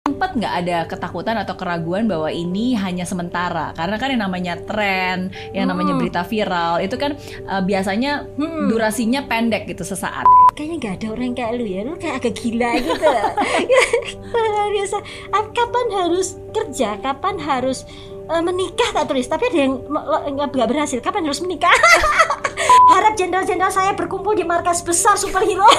sempat nggak ada ketakutan atau keraguan bahwa ini hanya sementara? Karena kan yang namanya tren yang namanya Hmm. berita viral itu kan uh, biasanya Hmm. durasinya pendek gitu sesaat. Kayaknya nggak ada orang kayak lu ya lu kayak agak gila gitu. Biasa. Kapan harus kerja? Kapan harus eh, menikah tak tulis? Tapi ada yang nggak berhasil. Kapan harus menikah harap jenderal-jenderal saya berkumpul di markas besar superhero.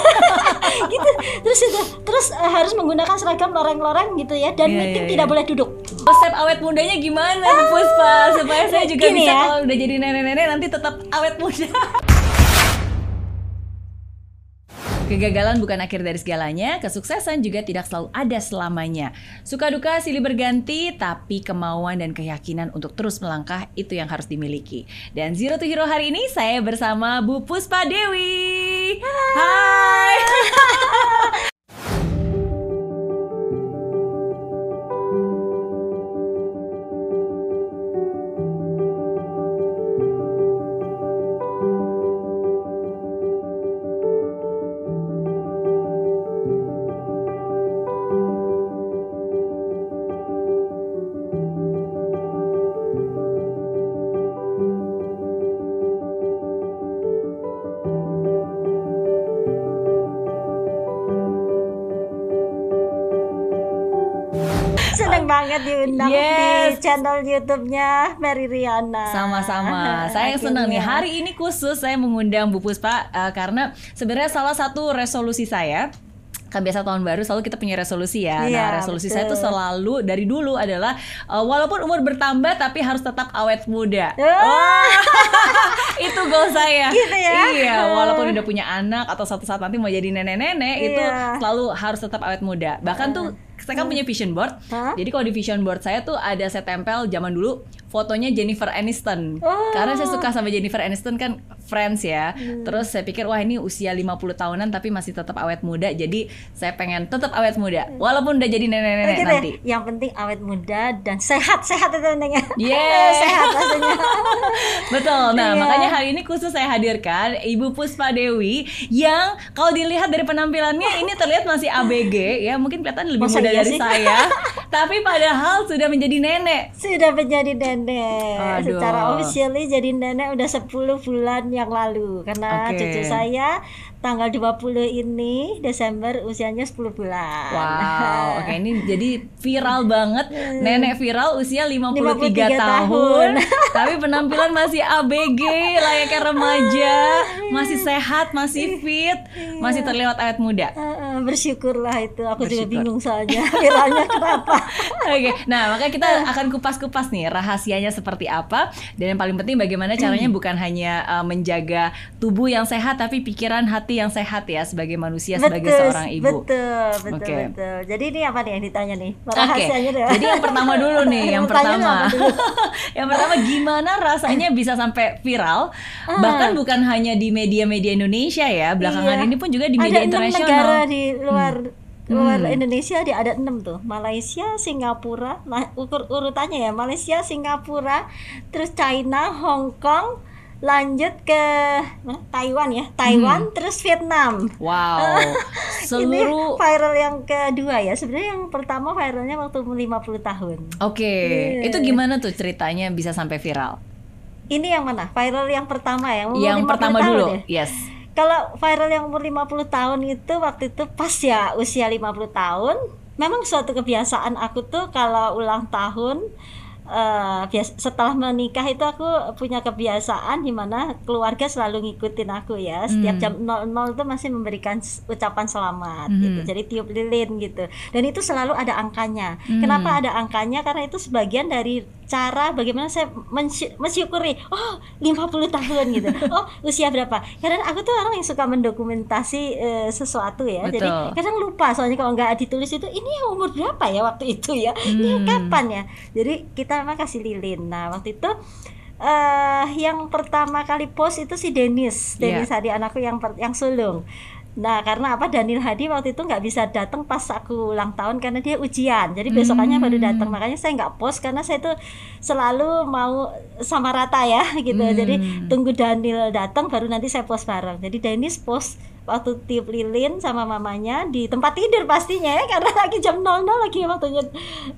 Gitu. Terus itu terus eh, harus menggunakan seragam loreng-loreng gitu ya dan Iya, meeting iya, tidak boleh duduk. Resep awet mudanya gimana Bu Puspa? Supaya saya juga bisa ya. kalau udah jadi nenek-nenek nanti tetap awet muda Kegagalan bukan akhir dari segalanya, kesuksesan juga tidak selalu ada selamanya. Suka duka silih berganti, tapi kemauan dan keyakinan untuk terus melangkah itu yang harus dimiliki. Dan Zero to Hero hari ini saya bersama Bu Puspa Dewi. Hai. seneng channel YouTube-nya Mary Riana Sama-sama. Saya senang nih. Hari ini khusus saya mengundang Bu Puspa eh, karena sebenarnya salah satu resolusi saya kan biasa tahun baru selalu kita punya resolusi ya. Iya, nah, resolusi saya tuh betul. selalu dari dulu adalah eh, walaupun umur bertambah tapi harus tetap awet muda. Oh. itu goal saya. Gitu ya? Iya, walaupun udah punya anak atau suatu saat nanti mau jadi nenek-nenek itu Iya. selalu harus tetap awet muda. Bahkan tuh saya kan punya vision board. Hah? Jadi kalau di vision board saya tuh ada saya tempel zaman dulu fotonya Jennifer Aniston. Oh. Karena saya suka sama Jennifer Aniston kan Friends ya. Terus saya pikir wah ini usia 50 tahunan tapi masih tetap awet muda. Jadi saya pengen tetap awet muda walaupun udah jadi nenek-nenek Gitu ya? nanti. Yang penting awet muda dan sehat, sehat itu pentingnya. Yes. sehat pastinya. Betul. Nah, Iya. makanya hari ini khusus saya hadirkan Ibu Puspa Dewi yang kalau dilihat dari penampilannya ini terlihat masih ABG ya, mungkin kelihatan lebih Masa muda iya dari sih? saya. Tapi padahal sudah menjadi nenek. Sudah menjadi nenek. Aduh. Secara officially jadi nenek udah 10 bulan yang lalu karena Oke. cucu saya tanggal 20 ini Desember usianya 10 bulan. Wow, oke ini jadi viral banget. Nenek viral usia 53, 53 tahun, tahun. tapi penampilan masih ABG, layaknya remaja, masih sehat, masih fit, masih terlihat awet muda. Eh, eh, bersyukurlah itu aku juga Bersyukur. bingung soalnya viralnya kenapa Oke, nah makanya kita akan kupas-kupas nih rahasianya seperti apa dan yang paling penting bagaimana caranya bukan hanya uh, menjaga tubuh yang sehat tapi pikiran hati yang sehat ya sebagai manusia sebagai seorang ibu. betul betul Oke. betul jadi ini apa nih yang ditanya nih Oke, deh jadi yang pertama dulu nih, yang pertama, yang pertama gimana rasanya bisa sampai viral, bahkan bukan hanya di media-media Indonesia ya, belakangan Iya. ini pun juga di ada media negara internasional. Hmm. di luar luar Indonesia di ada enam tuh Malaysia Singapura nah, ukur urutannya ya Malaysia Singapura terus China Hong Kong lanjut ke mana Taiwan ya Taiwan Hmm. terus Vietnam Wow, seluruh ini viral yang kedua ya sebenarnya yang pertama viralnya waktu umur 50 tahun Oke, Iya. itu gimana tuh ceritanya bisa sampai viral? ini yang mana viral yang pertama ya umur yang 50 pertama tahun dulu, ya? yes. Kalau viral yang umur 50 tahun itu waktu itu pas ya usia 50 tahun, memang suatu kebiasaan aku tuh kalau ulang tahun eh, bias- setelah menikah itu aku punya kebiasaan di mana keluarga selalu ngikutin aku ya. Setiap Hmm. jam 00 itu masih memberikan ucapan selamat Mhm. gitu. Jadi tiup lilin gitu. Dan itu selalu ada angkanya. Hmm. Kenapa ada angkanya? Karena itu sebagian dari cara bagaimana saya mensy- mensyukuri oh 50 tahun gitu oh usia berapa karena aku tuh orang yang suka mendokumentasi eh, sesuatu ya jadi Betul. kadang lupa soalnya kalau nggak ditulis itu ini umur berapa ya waktu itu ya ini Hmm. kapan ya jadi kita memang kasih lilin nah waktu itu eh yang pertama kali post itu si Denis Iya. Denis Hadi anakku yang per- yang sulung Nah, karena apa Daniel Hadi waktu itu nggak bisa datang pas aku ulang tahun karena dia ujian. Jadi besokannya baru Hmm. datang. Makanya saya nggak post karena saya tuh selalu mau sama rata ya gitu. Hmm. Jadi tunggu Daniel datang baru nanti saya post bareng. Jadi Dennis post waktu tiup lilin sama mamanya di tempat tidur pastinya ya karena lagi jam 00 lagi waktunya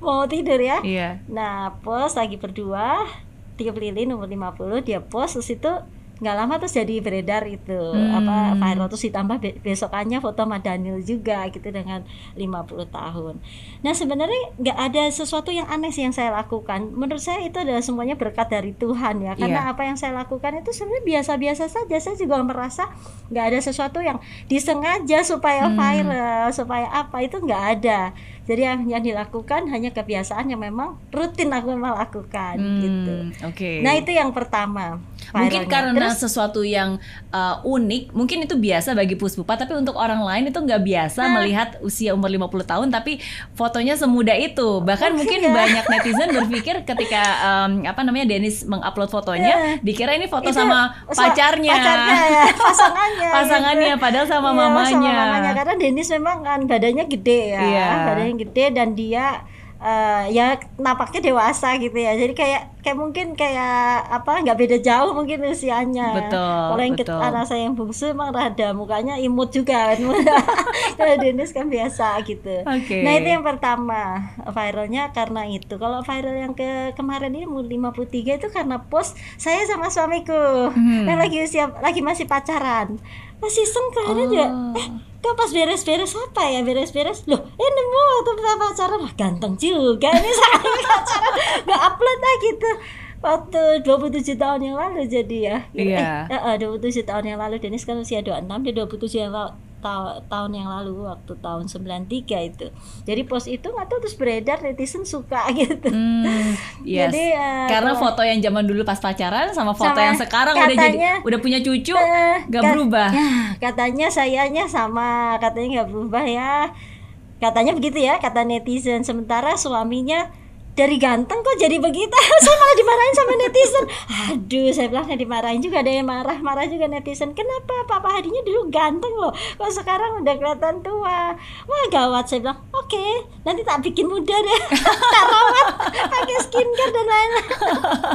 mau tidur ya. Iya. Nah, pos lagi berdua tiup lilin umur 50 dia pos terus itu nggak lama terus jadi beredar itu Hmm. apa viral terus ditambah be- besokannya foto sama Daniel juga gitu dengan 50 tahun. Nah sebenarnya nggak ada sesuatu yang aneh sih yang saya lakukan. Menurut saya itu adalah semuanya berkat dari Tuhan ya. Karena Iya. apa yang saya lakukan itu sebenarnya biasa-biasa saja. Saya juga merasa nggak ada sesuatu yang disengaja supaya Hmm. viral, supaya apa itu nggak ada. Jadi yang, yang dilakukan hanya kebiasaan yang memang rutin aku memang lakukan gitu. Hmm, Oke. Nah itu yang pertama. Mungkin karena Terus, sesuatu yang uh, unik, mungkin itu biasa bagi Puspupa, tapi untuk orang lain itu nggak biasa Nah. melihat usia umur 50 tahun, tapi fotonya semuda itu. Bahkan Mungkin mungkin ya. banyak netizen berpikir ketika um, apa namanya Dennis mengupload fotonya, dikira ini foto itu sama so- pacarnya, pacarnya ya, pasangannya, pasangannya, gitu. padahal sama Iya, mamanya. sama mamanya karena Dennis memang kan badannya gede ya, Iya. badannya gede dan dia eh, ya napaknya dewasa gitu ya. Jadi kayak kayak mungkin kayak apa nggak beda jauh mungkin usianya. Betul, Kalau yang betul. kita anak saya yang bungsu emang rada mukanya imut juga. Kalau Dennis kan biasa gitu. Oke. Nah itu yang pertama viralnya karena itu. Kalau viral yang ke kemarin ini umur 53 itu karena post saya sama suamiku Hmm. yang lagi usia lagi masih pacaran. Masih iseng kemarin ya. Oh. Eh, kok pas beres-beres apa ya? Beres-beres? Loh eh nemu waktu kita pacaran Wah, ganteng juga ini saya pacaran nggak upload lah gitu. Waktu 27 tahun yang lalu jadi ya. Iya. eh, eh, 27 tahun yang lalu. Dennis kan usia 26 dia 27 yang lalu ta- tahun yang lalu waktu tahun 93 itu jadi post itu nggak tahu terus beredar netizen suka gitu Hmm, yes. Jadi, eh, Karena kalau- foto yang zaman dulu pas pacaran sama foto Sama yang sekarang udah jadi katanya- udah punya cucu, Eh, nggak ka- berubah. ya, katanya sayanya sama, katanya nggak berubah ya. Katanya begitu ya, kata netizen. Sementara suaminya dari ganteng kok jadi begitu. saya malah dimarahin sama netizen. Aduh, saya bilang "Nggak dimarahin juga ada yang marah, marah juga netizen. Kenapa Papa Hadinya dulu ganteng loh, kok sekarang udah kelihatan tua. Wah gawat, saya bilang. Oke, nanti tak bikin muda deh. tak rawat, pakai skincare dan lain-lain.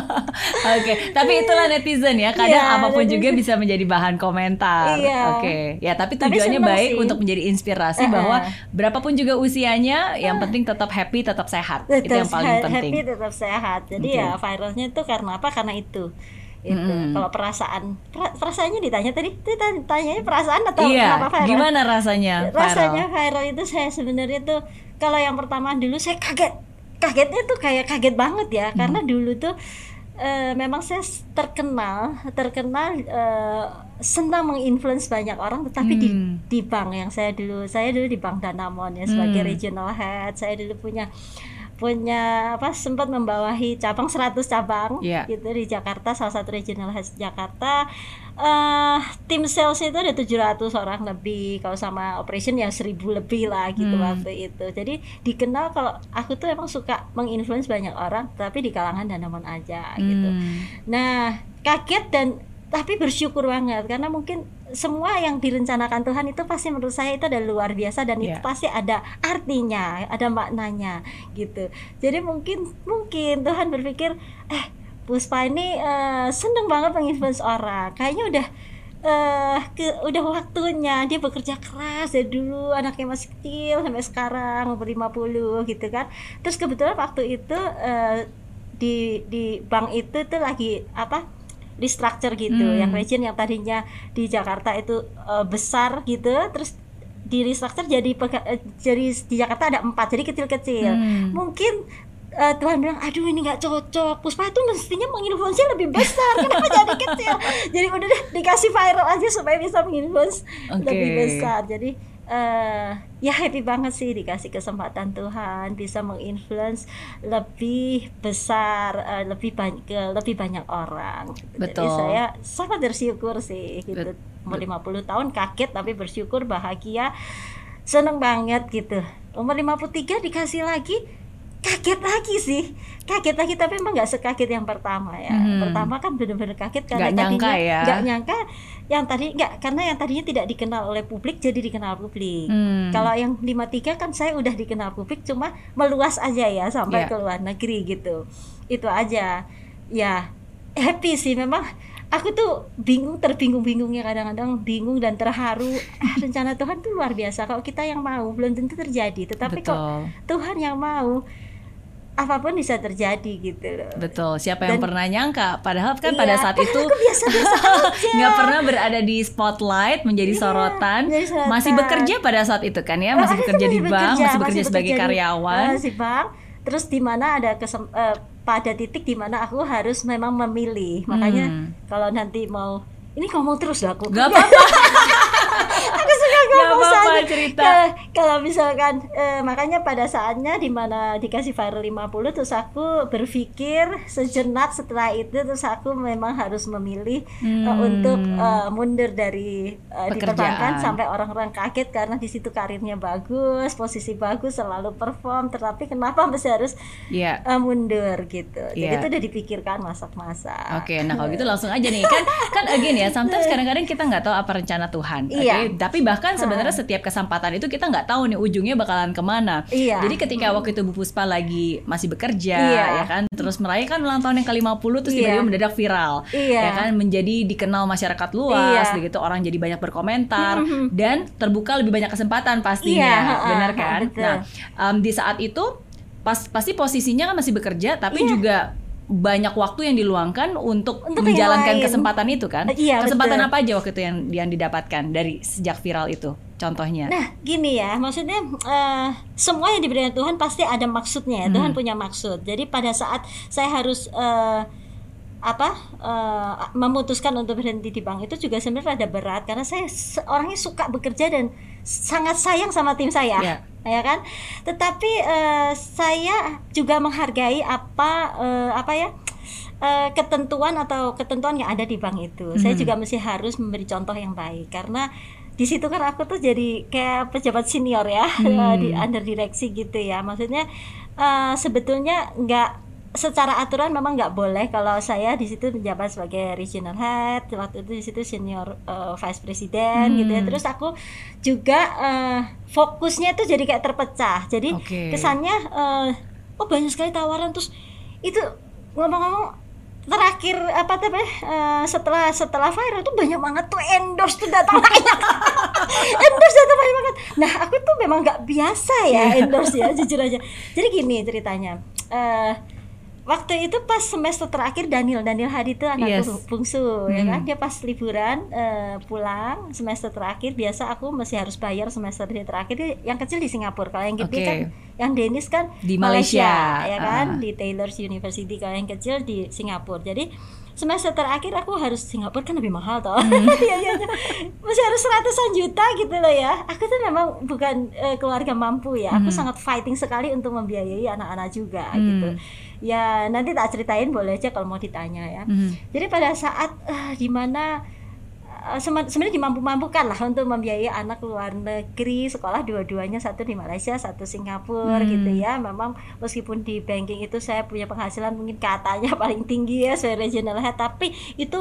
Oke, tapi itulah netizen ya. Kadang Iya, apa pun netizen. juga bisa menjadi bahan komentar. Iya. Oke, ya tapi Tapi tujuannya seneng baik sih. untuk menjadi inspirasi Eh, bahwa eh. berapapun juga usianya, yang penting tetap happy, tetap sehat. itu yang paling ha- penting. happy tetap sehat jadi Oke. ya viralnya itu karena apa karena itu itu Mm-mm. kalau perasaan perasaannya ditanya tadi Tita tanyanya perasaan atau Iya, kenapa viral gimana rasanya? rasanya viral? viral itu saya sebenarnya tuh kalau yang pertama dulu saya kaget kagetnya tuh kayak kaget banget ya Hmm. karena dulu tuh eh, memang saya terkenal terkenal eh, senang menginfluence banyak orang tetapi di Hmm. di bank yang saya dulu saya dulu di Bank Danamon ya sebagai Hmm. regional head saya dulu punya punya apa sempat membawahi cabang 100 cabang Iya. gitu di Jakarta salah satu regional head Jakarta eh tim sales itu ada 700 orang lebih kalau sama operation ya 1000 lebih lah gitu Hmm. waktu itu jadi dikenal kalau aku tuh emang suka menginfluence banyak orang tapi di kalangan Danamon aja gitu Hmm. Nah, kaget dan tapi bersyukur banget karena mungkin semua yang direncanakan Tuhan itu pasti menurut saya itu ada luar biasa dan itu Iya. pasti ada artinya, ada maknanya gitu. Jadi mungkin mungkin Tuhan berpikir, eh Puspa ini eh, seneng banget menginfluence orang. Kayaknya udah eh ke udah waktunya dia bekerja keras dari dulu anaknya masih kecil sampai sekarang umur 50 gitu kan. Terus kebetulan waktu itu eh, di di bank itu tuh lagi apa restructure gitu Hmm. yang region yang tadinya di Jakarta itu eh, besar gitu terus di restructure jadi pega- eh, jadi di Jakarta ada empat jadi kecil-kecil Hmm. mungkin eh, Tuhan bilang aduh ini nggak cocok Puspa itu mestinya menginfluence lebih besar kenapa jadi kecil jadi udah deh dikasih viral aja supaya bisa menginfluence Oke. lebih besar jadi eh ya happy banget sih dikasih kesempatan Tuhan bisa menginfluence lebih besar eh, lebih banyak ke lebih banyak orang gitu. jadi Betul. saya sangat bersyukur sih gitu umur 50 tahun kaget tapi bersyukur bahagia seneng banget gitu umur 53 dikasih lagi kaget lagi sih kaget lagi tapi emang nggak sekaget yang pertama ya Hmm. pertama kan bener-bener kaget karena Nggak nyangka tadinya ya. nggak nyangka yang tadi nggak karena yang tadinya tidak dikenal oleh publik jadi dikenal publik. Hmm. kalau yang 53 kan saya udah dikenal publik cuma meluas aja ya sampai Iya. ke luar negeri gitu. Itu aja. Ya happy sih. Memang aku tuh bingung terbingung-bingungnya kadang-kadang bingung dan terharu. Ah, rencana Tuhan tuh luar biasa. Kalau kita yang mau belum tentu terjadi. Tetapi Betul. kok Tuhan yang mau apa pun bisa terjadi gitu loh Betul. Siapa yang Dan- pernah nyangka? Padahal kan Iya, pada saat itu nggak pernah berada di spotlight menjadi Iya, sorotan. menjadi sorotan. Masih bekerja pada saat itu kan ya, masih bekerja di bank, masih bekerja sebagai di- karyawan. eh, di bank terus di mana ada kesem, eh, pada titik di mana aku harus memang memilih makanya Hmm. kalau nanti mau ini ngomong terus lah aku Gak apa-apa. aku suka ngomong soalnya. cerita. Kalau- kalau misalkan eh, makanya pada saatnya di mana dikasih viral 50 terus aku berpikir sejenak setelah itu terus aku memang harus memilih eh, Hmm. untuk eh, mundur dari eh, di Pekerjaan. perbankan sampai orang-orang kaget karena di situ karirnya bagus, posisi bagus, selalu perform tetapi kenapa masih harus Iya. eh, mundur gitu. Jadi Iya. itu udah dipikirkan masak-masak. Oke, nah kalau gitu langsung aja nih kan kan again ya, sometimes kadang-kadang kita nggak tahu apa rencana Tuhan. Oke, Iya. tapi bahkan sebenarnya setiap kesempatan itu kita nggak tahu nih ujungnya bakalan ke mana. Iya. Jadi ketika waktu itu Bu Puspa lagi masih bekerja, Iya. ya kan, terus merayakan ulang tahun yang ke-50 terus Iya. tiba-tiba mendadak viral, Iya. ya kan, menjadi dikenal masyarakat luas, Iya. begitu orang jadi banyak berkomentar dan terbuka lebih banyak kesempatan pastinya, Iya, benar kan? betul. Nah, em, di saat itu pas pasti posisinya kan masih bekerja, tapi Iya. juga banyak waktu yang diluangkan untuk, Untuk menjalankan kesempatan itu kan? Iya, kesempatan betul. apa aja waktu itu yang yang didapatkan dari sejak viral itu? Contohnya? Nah, gini ya, maksudnya eh, semua yang diberikan Tuhan pasti ada maksudnya. ya. Tuhan Hmm. punya maksud. Jadi pada saat saya harus eh, apa eh, memutuskan untuk berhenti di bank itu juga sebenarnya ada berat karena saya orangnya suka bekerja dan sangat sayang sama tim saya, Ya. ya kan. Tetapi eh, saya juga menghargai apa eh, apa ya eh, ketentuan atau ketentuan yang ada di bank itu. Saya Mhm. juga mesti harus memberi contoh yang baik karena di situ kan aku tuh jadi kayak pejabat senior ya Hmm. di under direksi gitu ya. Maksudnya eh, sebetulnya nggak secara aturan memang nggak boleh kalau saya di situ menjabat sebagai regional head waktu itu di situ senior eh, vice president gitu ya Hmm. terus aku juga eh, fokusnya itu jadi kayak terpecah jadi Oke. kesannya eh, oh banyak sekali tawaran terus itu ngomong-ngomong terakhir apa tuh Beh? Eh, setelah setelah viral tuh banyak banget tuh endorse tuh datang banyak endorse datang banyak banget nah aku tuh memang nggak biasa ya endorse ya jujur aja jadi gini ceritanya eh waktu itu pas semester terakhir Daniel Daniel Hadi itu anakku Yes. bungsu ya Hmm. kan dia pas liburan eh, pulang semester terakhir biasa aku masih harus bayar semester dia terakhir yang kecil di Singapura kalau yang gede Oke. kan yang Dennis kan Di Malaysia. ya kan Ah. di Taylor's University kalau yang kecil di Singapura jadi semester terakhir aku harus Singapura kan lebih mahal toh Hmm. Masih harus ratusan juta gitu loh ya aku tuh memang bukan eh, keluarga mampu ya aku Hmm. sangat fighting sekali untuk membiayai anak-anak juga Hmm. gitu ya nanti tak ceritain boleh aja kalau mau ditanya ya Mhm. jadi pada saat eh, di mana eh, sebenarnya dimampu-mampukan lah untuk membiayai anak luar negeri sekolah dua-duanya satu di Malaysia satu Singapura Hmm. gitu ya memang meskipun di banking itu saya punya penghasilan mungkin katanya paling tinggi ya sebagai regional head tapi itu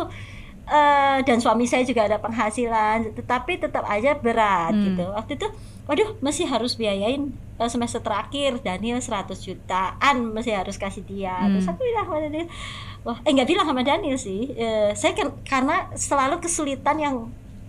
eh, dan suami saya juga ada penghasilan tetapi tetap aja berat Hmm. gitu waktu itu waduh masih harus biayain eh, semester terakhir Daniel 100 jutaan masih harus kasih dia Hmm. terus aku bilang sama Daniel wah eh nggak bilang sama Daniel sih Eh, saya kan karena selalu kesulitan yang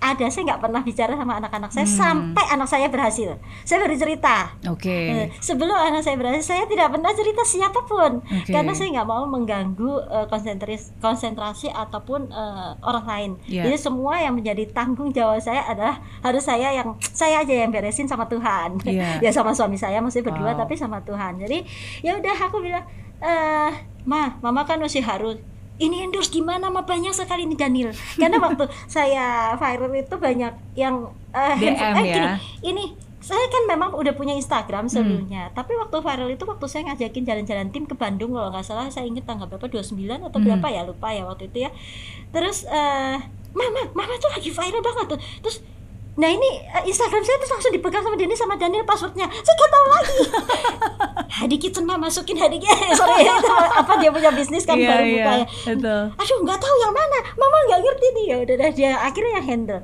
ada saya nggak pernah bicara sama anak-anak saya Hmm. sampai anak saya berhasil saya baru cerita Oke. Eh, sebelum anak saya berhasil saya tidak pernah cerita siapa pun Oke. karena saya nggak mau mengganggu eh, konsentrasi konsentrasi ataupun eh, orang lain Iya. jadi semua yang menjadi tanggung jawab saya adalah harus saya yang saya aja yang beresin sama Tuhan Iya. ya sama suami saya mesti berdua Wow. tapi sama Tuhan jadi ya udah aku bilang eh ma mama kan masih harus ini endorse gimana? Mah banyak sekali ini Daniel. Karena waktu saya viral itu banyak yang eh, DM handphone- eh, ya. gini, ini saya kan memang udah punya Instagram sebelumnya. Tapi waktu viral itu waktu saya ngajakin jalan-jalan tim ke Bandung kalau nggak salah saya ingat tanggal berapa? 29 atau Hmm. berapa ya? Lupa ya waktu itu ya. Terus eh mama mama tuh lagi viral banget tuh. Terus Nah ini eh, Instagram saya terus langsung dipegang sama Denny sama Daniel passwordnya. Saya nggak tahu lagi. Hadi Kitchen mah masukin Hadi Kitchen Sorry ya itu apa dia punya bisnis kan Iya, baru iya, buka ya. betul. aduh nggak tahu yang mana. Mama nggak ngerti nih. Ya udah dah dia akhirnya yang handle.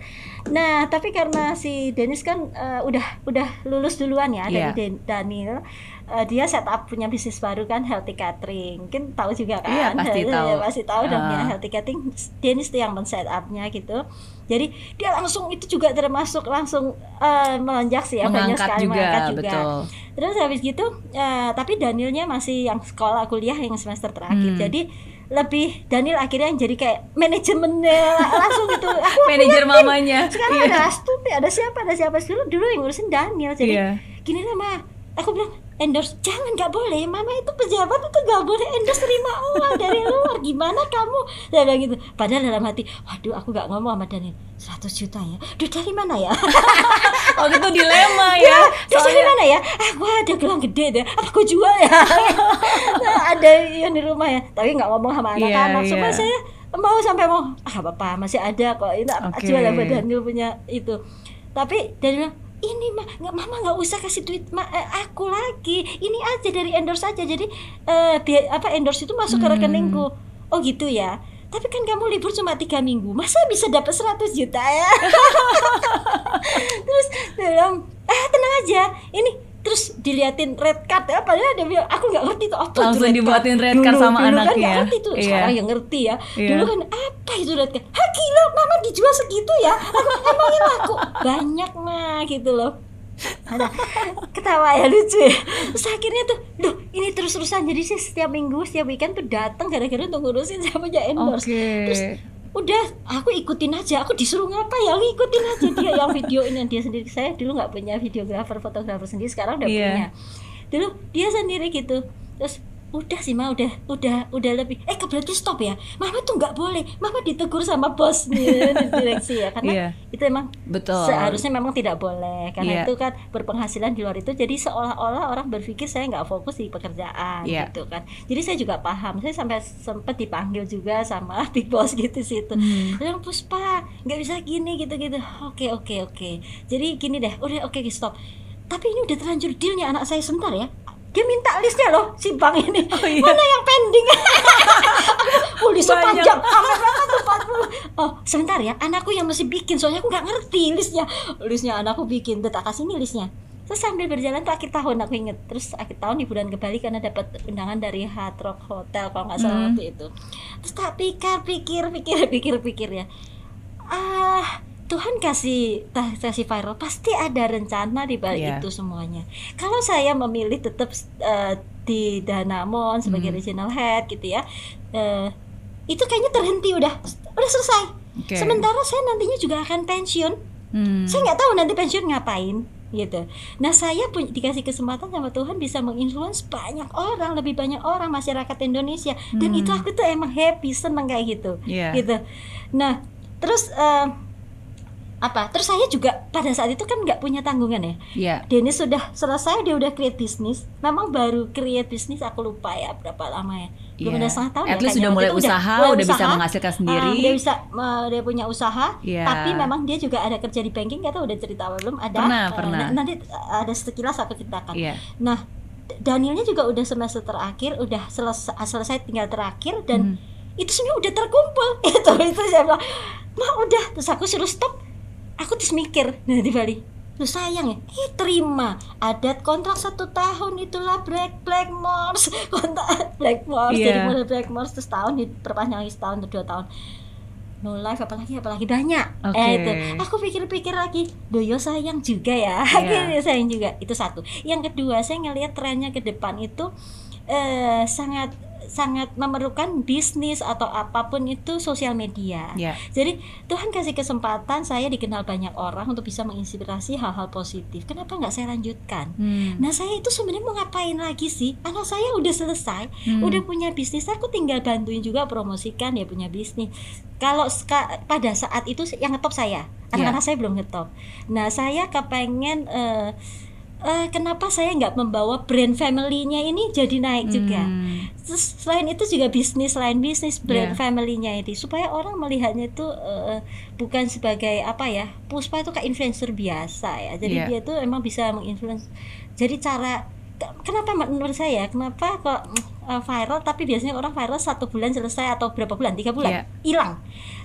Nah tapi karena si Dennis kan eh, udah udah lulus duluan ya Iya. dari Den- Daniel eh, dia setup punya bisnis baru kan healthy catering mungkin tahu juga kan Iya, pasti Ya, tahu. pasti tahu dong ya Ah. healthy catering Dennis tuh yang men setupnya gitu jadi dia langsung itu juga termasuk langsung eh, melonjak sih ya banyak Mengangkat sekali juga, mengangkat juga betul. Terus habis gitu, eh, tapi Danielnya masih yang sekolah kuliah yang semester terakhir. Hmm. Jadi lebih Daniel akhirnya yang jadi kayak manajemennya langsung gitu. Aku Manajer mamanya. sekarang Iya. ada Astuti, ada siapa, ada siapa dulu dulu yang ngurusin Daniel. Jadi Iya. gini lah ma, aku bilang endorse jangan nggak boleh mama itu pejabat itu nggak boleh endorse terima uang dari luar gimana kamu saya bilang gitu padahal dalam hati waduh aku nggak ngomong sama Daniel 100 juta ya duit dari mana ya Oh itu dilema ya. Terus dari Soalnya mana ya? Ah, gua ada gelang gede deh. Apa gua jual ya? Nah, ada yang di rumah ya. Tapi nggak ngomong sama anak-anak. Cuma iya. saya mau sampai mau ah apa masih ada kok ini Oke. jual sama Daniel punya itu. Tapi Daniel bilang ini mah nggak mama nggak usah kasih duit ma, eh, aku lagi. Ini aja dari endorse aja. Jadi biar apa endorse itu masuk ke Hmm. rekeningku. Oh gitu ya? Tapi kan kamu libur cuma tiga minggu. Masa bisa dapat 100 juta ya? Terus bilang ah tenang aja. Ini terus diliatin red card ya? Padahal dia bilang aku nggak ngerti tuh apa Langsung red dibuatin red card Dulu- sama dulu kan anaknya. nggak ngerti tuh Iya. sekarang yang ngerti ya. Iya. dulu kan apa itu red card? Ha gila mama dijual segitu ya? Aku emangnya laku banyak mah gitu loh. Ada. Ketawa ya lucu ya. Terus akhirnya tuh loh ini terus terusan jadi sih setiap minggu setiap weekend tuh datang gara-gara untuk ngurusin saya punya endorse. Oke. terus udah aku ikutin aja. Aku disuruh ngapa ya? Ngikutin aja dia. Yang videoin yang dia sendiri. Saya dulu nggak punya videografer fotografer sendiri. Sekarang udah Iya. punya. Dulu dia sendiri gitu. Terus udah sih mah udah udah udah lebih. Eh berarti stop ya? Mama tuh nggak boleh. Mama ditegur sama bosnya di direksi ya. Karena Iya. itu emang Betul. seharusnya memang tidak boleh. Karena Iya. itu kan berpenghasilan di luar itu jadi seolah-olah orang berpikir saya nggak fokus di pekerjaan Iya. gitu kan. Jadi saya juga paham. Saya sampai sempat dipanggil juga sama big boss gitu situ Hmm. bilang Puspa nggak bisa gini gitu-gitu. Oke oke oke. Jadi gini deh udah oke stop. Tapi ini udah terlanjur dealnya anak saya sebentar ya dia minta listnya loh si bank ini Oh, iya. mana yang pending oh listnya Banyak. panjang Amat banget tuh, 40. oh sebentar ya anakku yang masih bikin soalnya aku nggak ngerti listnya listnya anakku bikin tak kasih nih listnya terus sambil berjalan tuh akhir tahun aku inget terus akhir tahun liburan ke Bali karena dapat undangan dari Hard Rock Hotel kalau nggak salah Hmm. waktu itu terus tak pikir pikir pikir pikir pikir ya ah Tuhan kasih kasih viral pasti ada rencana di balik Iya. itu semuanya kalau saya memilih tetap eh, di Danamon sebagai Hmm. regional head gitu ya eh, itu kayaknya terhenti udah udah selesai Oke. sementara saya nantinya juga akan pensiun Hmm. saya nggak tahu nanti pensiun ngapain gitu. Nah saya pun dikasih kesempatan sama Tuhan bisa menginfluence banyak orang, lebih banyak orang masyarakat Indonesia dan Hmm. itu aku tuh emang happy seneng kayak gitu, Iya. gitu. Nah terus eh, apa? Terus saya juga pada saat itu kan nggak punya tanggungan ya. Iya. Dennis sudah selesai dia udah create bisnis. Memang baru create bisnis aku lupa ya berapa lama ya. Belum Iya. ada setengah tahun At ya. least sudah mulai usaha, mulai udah bisa usaha. menghasilkan Ah, sendiri. dia bisa eh, dia punya usaha, Iya. tapi memang dia juga ada kerja di banking. Kita udah cerita belum? Ada. Pernah, eh, pernah. na- Nanti eh, ada sekilas aku ceritakan. Iya. Nah, Danielnya juga udah semester terakhir, udah selesai, selesai tinggal terakhir dan Hmm. itu semua udah terkumpul. itu itu saya bilang, "Ma, udah." Terus aku suruh stop. Aku terus mikir, nah di Bali. Lu sayang ya, eh, terima adat kontrak satu tahun itulah Black Blackmores kontrak Blackmores Iya. jadi mulai Blackmores terus tahun diperpanjang lagi setahun atau dua tahun no life apalagi apalagi banyak Oke. eh itu aku pikir-pikir lagi doyo sayang juga ya Iya. akhirnya sayang juga itu satu yang kedua saya ngelihat trennya ke depan itu eh, sangat sangat memerlukan bisnis atau apa pun itu sosial media Iya. jadi Tuhan kasih kesempatan saya dikenal banyak orang untuk bisa menginspirasi hal-hal positif kenapa nggak saya lanjutkan Hmm. Nah saya itu sebenarnya mau ngapain lagi sih? Anak saya udah selesai, Hmm. udah punya bisnis. Aku tinggal bantuin juga promosikan dia punya bisnis. Kalau pada saat itu yang ngetop saya, anak-anak Iya. saya belum ngetop. Nah saya kepengen eh, eh, kenapa saya nggak membawa brand family-nya ini jadi naik juga. Hmm. Terus selain itu juga bisnis, selain bisnis brand Iya. family-nya ini supaya orang melihatnya itu eh, bukan sebagai apa ya, Puspa itu kayak influencer biasa ya. Jadi Iya. dia tuh emang bisa menginfluence. Jadi cara ke- kenapa menurut saya kenapa kok eh, viral tapi biasanya orang viral satu bulan selesai atau berapa bulan tiga bulan Iya. hilang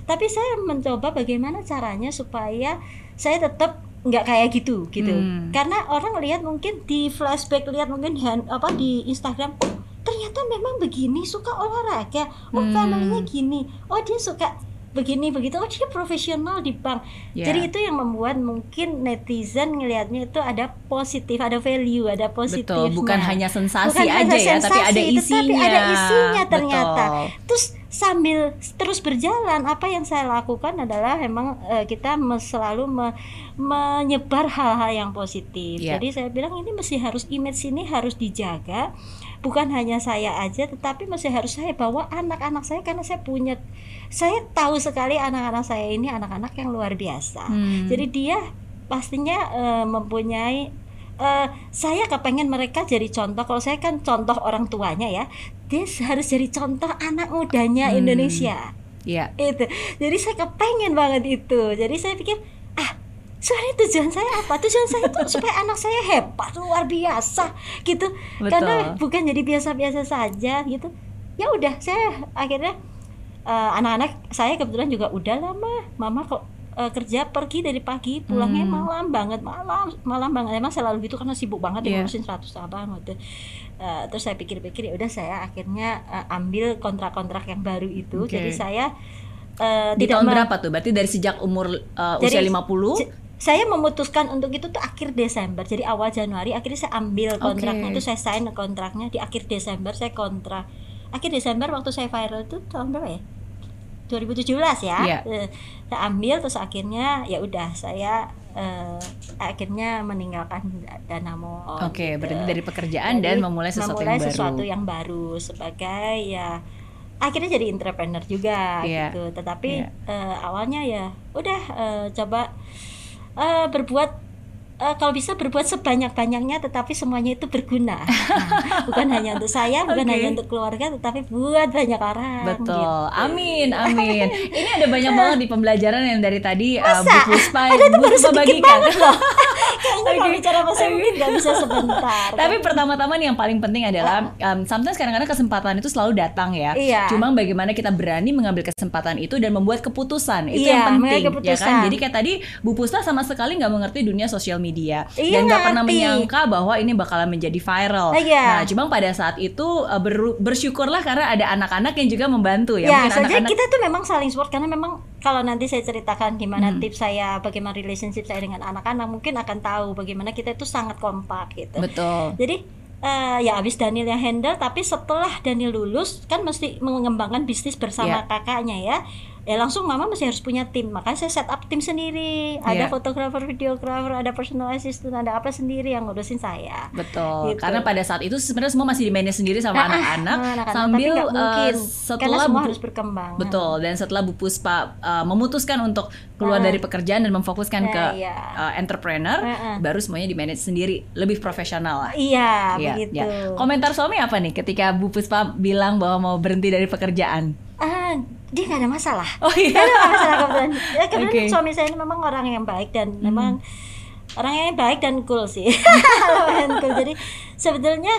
tapi saya mencoba bagaimana caranya supaya saya tetap nggak kayak gitu gitu Hmm. karena orang lihat mungkin di flashback lihat mungkin hand, apa di Instagram oh, ternyata memang begini suka olahraga oh Hmm. familynya gini oh dia suka begini begitu oh dia profesional di bank Ya. jadi itu yang membuat mungkin netizen ngelihatnya itu ada positif ada value ada positif Betul, bukan hanya sensasi Bukan hanya aja ya, tapi sensasi, ada isinya. ada isinya ternyata. Betul. terus sambil terus berjalan apa yang saya lakukan adalah memang eh, kita selalu me- menyebar hal-hal yang positif Iya. jadi saya bilang ini mesti harus image ini harus dijaga bukan hanya saya aja tetapi masih harus saya bawa anak-anak saya karena saya punya saya tahu sekali anak-anak saya ini anak-anak yang luar biasa Hmm. jadi dia pastinya eh, mempunyai eh, saya kepengen mereka jadi contoh. Kalau saya kan contoh orang tuanya ya dia harus jadi contoh anak mudanya Hmm. Indonesia. Iya. itu. Jadi saya kepengen banget itu. Jadi saya pikir ah sebenarnya tujuan saya apa? Tujuan saya itu supaya anak saya hebat luar biasa gitu. Betul. karena bukan jadi biasa-biasa saja gitu. Ya udah saya akhirnya eh, anak-anak saya kebetulan juga udah lama. Mama kok eh, kerja pergi dari pagi pulangnya Hmm. malam banget malam malam banget emang selalu gitu karena sibuk banget Iya. ngurusin 100 abang gitu Eh, terus saya pikir-pikir ya udah saya akhirnya eh, ambil kontrak-kontrak yang baru itu Oke. jadi saya eh, Di tahun berapa tuh? Berarti dari sejak umur uh, usia 50? J- saya memutuskan untuk itu tuh akhir Desember jadi awal Januari akhirnya saya ambil kontraknya Oke. itu saya sign kontraknya di akhir Desember saya kontrak akhir Desember waktu saya viral itu tahun berapa ya 2017 ya Iya. Eh, saya ambil terus akhirnya ya udah saya eh, akhirnya meninggalkan Danamo Oke, gitu. berarti dari pekerjaan dan Jadi, memulai sesuatu memulai yang baru. sesuatu yang baru sebagai ya akhirnya jadi entrepreneur juga Iya. gitu tetapi Iya. eh, awalnya ya udah eh, coba eh, berbuat eh, kalau bisa berbuat sebanyak-banyaknya tetapi semuanya itu berguna Nah, bukan hanya untuk saya bukan Oke. hanya untuk keluarga tetapi buat banyak orang Betul. gitu. Amin, amin. Ini ada banyak banget di pembelajaran yang dari tadi uh, Masa? Bu Puspa, Bu Puspa bagikan. kayaknya kalau Oke. bicara bahasa mungkin nggak bisa sebentar Tapi pertama-tama nih yang paling penting adalah um, sometimes kadang-kadang kesempatan itu selalu datang ya. Iya. Cuma bagaimana kita berani mengambil kesempatan itu dan membuat keputusan itu Iya, yang penting, ya keputusan. kan? Jadi kayak tadi Bu Puspa sama sekali nggak mengerti dunia sosial media Iya, dan nggak pernah menyangka bahwa ini bakalan menjadi viral. Iya. Nah, cuma pada saat itu uh, ber- bersyukurlah karena ada anak-anak yang juga membantu ya. Ya, Mungkin saja kita tuh memang saling support karena memang kalau nanti saya ceritakan gimana Hmm. tips saya, bagaimana relationship saya dengan anak-anak, mungkin akan tahu bagaimana kita itu sangat kompak gitu. betul. Jadi eh, ya abis Daniel yang handle, tapi setelah Daniel lulus kan mesti mengembangkan bisnis bersama Iya. kakaknya ya. Ya langsung mama masih harus punya tim, makanya saya set up tim sendiri. Ada Iya. fotografer, videografer, ada personal assistant, ada apa sendiri yang ngurusin saya. Betul, Gitu. karena pada saat itu sebenarnya semua masih di manage sendiri sama Ah, ah, anak-anak anak-anak, sambil tapi nggak uh, mungkin setelah karena semua Bu- harus berkembang. betul dan setelah Bu Puspa uh, memutuskan untuk keluar Ah. dari pekerjaan dan memfokuskan Nah, ke iya. uh, entrepreneur, Ah, ah. baru semuanya di manage sendiri, lebih profesional lah. Iya, Iya, begitu. iya. Komentar suami apa nih ketika Bu Puspa bilang bahwa mau berhenti dari pekerjaan? Ah, dia nggak ada masalah. Oh iya. Nggak ada masalah kebetulan. Ya, kebetulan. Hmm. suami saya ini memang orang yang baik dan memang orang yang baik dan cool sih. Dan cool. Jadi sebetulnya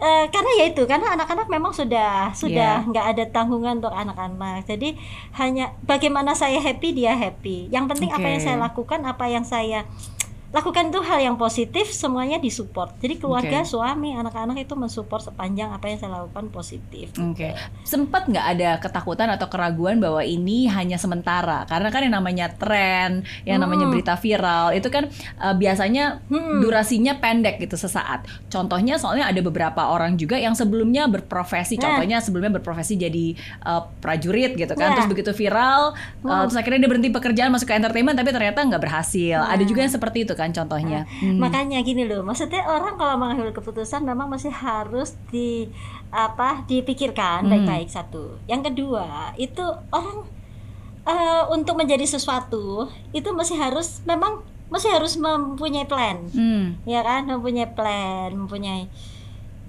eh, karena ya itu karena anak-anak memang sudah sudah Iya. nggak ada tanggungan untuk anak-anak. Jadi hanya bagaimana saya happy dia happy. Yang penting apa Oke. yang saya lakukan, apa yang saya lakukan itu hal yang positif semuanya disupport. Jadi keluarga, Oke. suami, anak-anak itu mensupport sepanjang apa yang saya lakukan positif. Oke, sempat nggak ada ketakutan atau keraguan bahwa ini hanya sementara? Karena kan yang namanya tren, yang namanya Hmm. berita viral itu kan uh, biasanya Hmm. durasinya pendek gitu sesaat. Contohnya soalnya ada beberapa orang juga yang sebelumnya berprofesi, Nah. contohnya sebelumnya berprofesi jadi uh, prajurit gitu kan, Nah. terus begitu viral, uh, Hmm. terus akhirnya dia berhenti pekerjaan masuk ke entertainment tapi ternyata nggak berhasil. Nah. Ada juga yang seperti itu kan contohnya. Hmm. Makanya gini loh, maksudnya orang kalau mengambil keputusan memang masih harus di apa dipikirkan Hmm. baik-baik satu. Yang kedua itu orang eh, untuk menjadi sesuatu itu masih harus memang masih harus mempunyai plan, Hmm. ya kan, mempunyai plan, mempunyai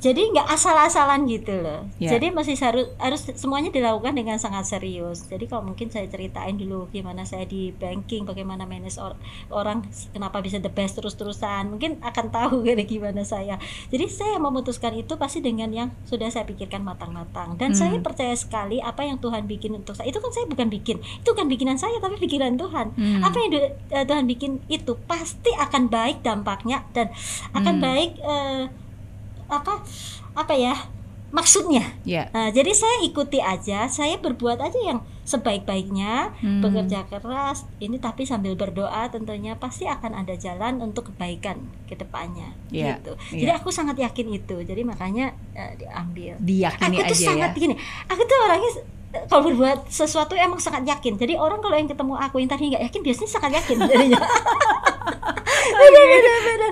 jadi nggak asal-asalan gitu loh. Ya. Jadi masih harus harus semuanya dilakukan dengan sangat serius. Jadi kalau mungkin saya ceritain dulu gimana saya di banking, bagaimana manage or- orang, kenapa bisa the best terus-terusan, mungkin akan tahu gitu gimana saya. Jadi saya memutuskan itu pasti dengan yang sudah saya pikirkan matang-matang. Dan Hmm. saya percaya sekali apa yang Tuhan bikin untuk saya. Itu kan saya bukan bikin, itu kan bikinan saya tapi pikiran Tuhan. Hmm. Apa yang eh, Tuhan bikin itu pasti akan baik dampaknya dan akan Hmm. baik eh, apa apa ya maksudnya Ya. nah, jadi saya ikuti aja saya berbuat aja yang sebaik-baiknya Hmm. bekerja keras ini tapi sambil berdoa tentunya pasti akan ada jalan untuk kebaikan ke depannya Iya, gitu iya. jadi aku sangat yakin itu jadi makanya eh, diambil Diyakini aku tuh aja sangat ya. gini aku tuh orangnya kalau berbuat sesuatu emang sangat yakin jadi orang kalau yang ketemu aku yang tadi nggak yakin biasanya sangat yakin jadinya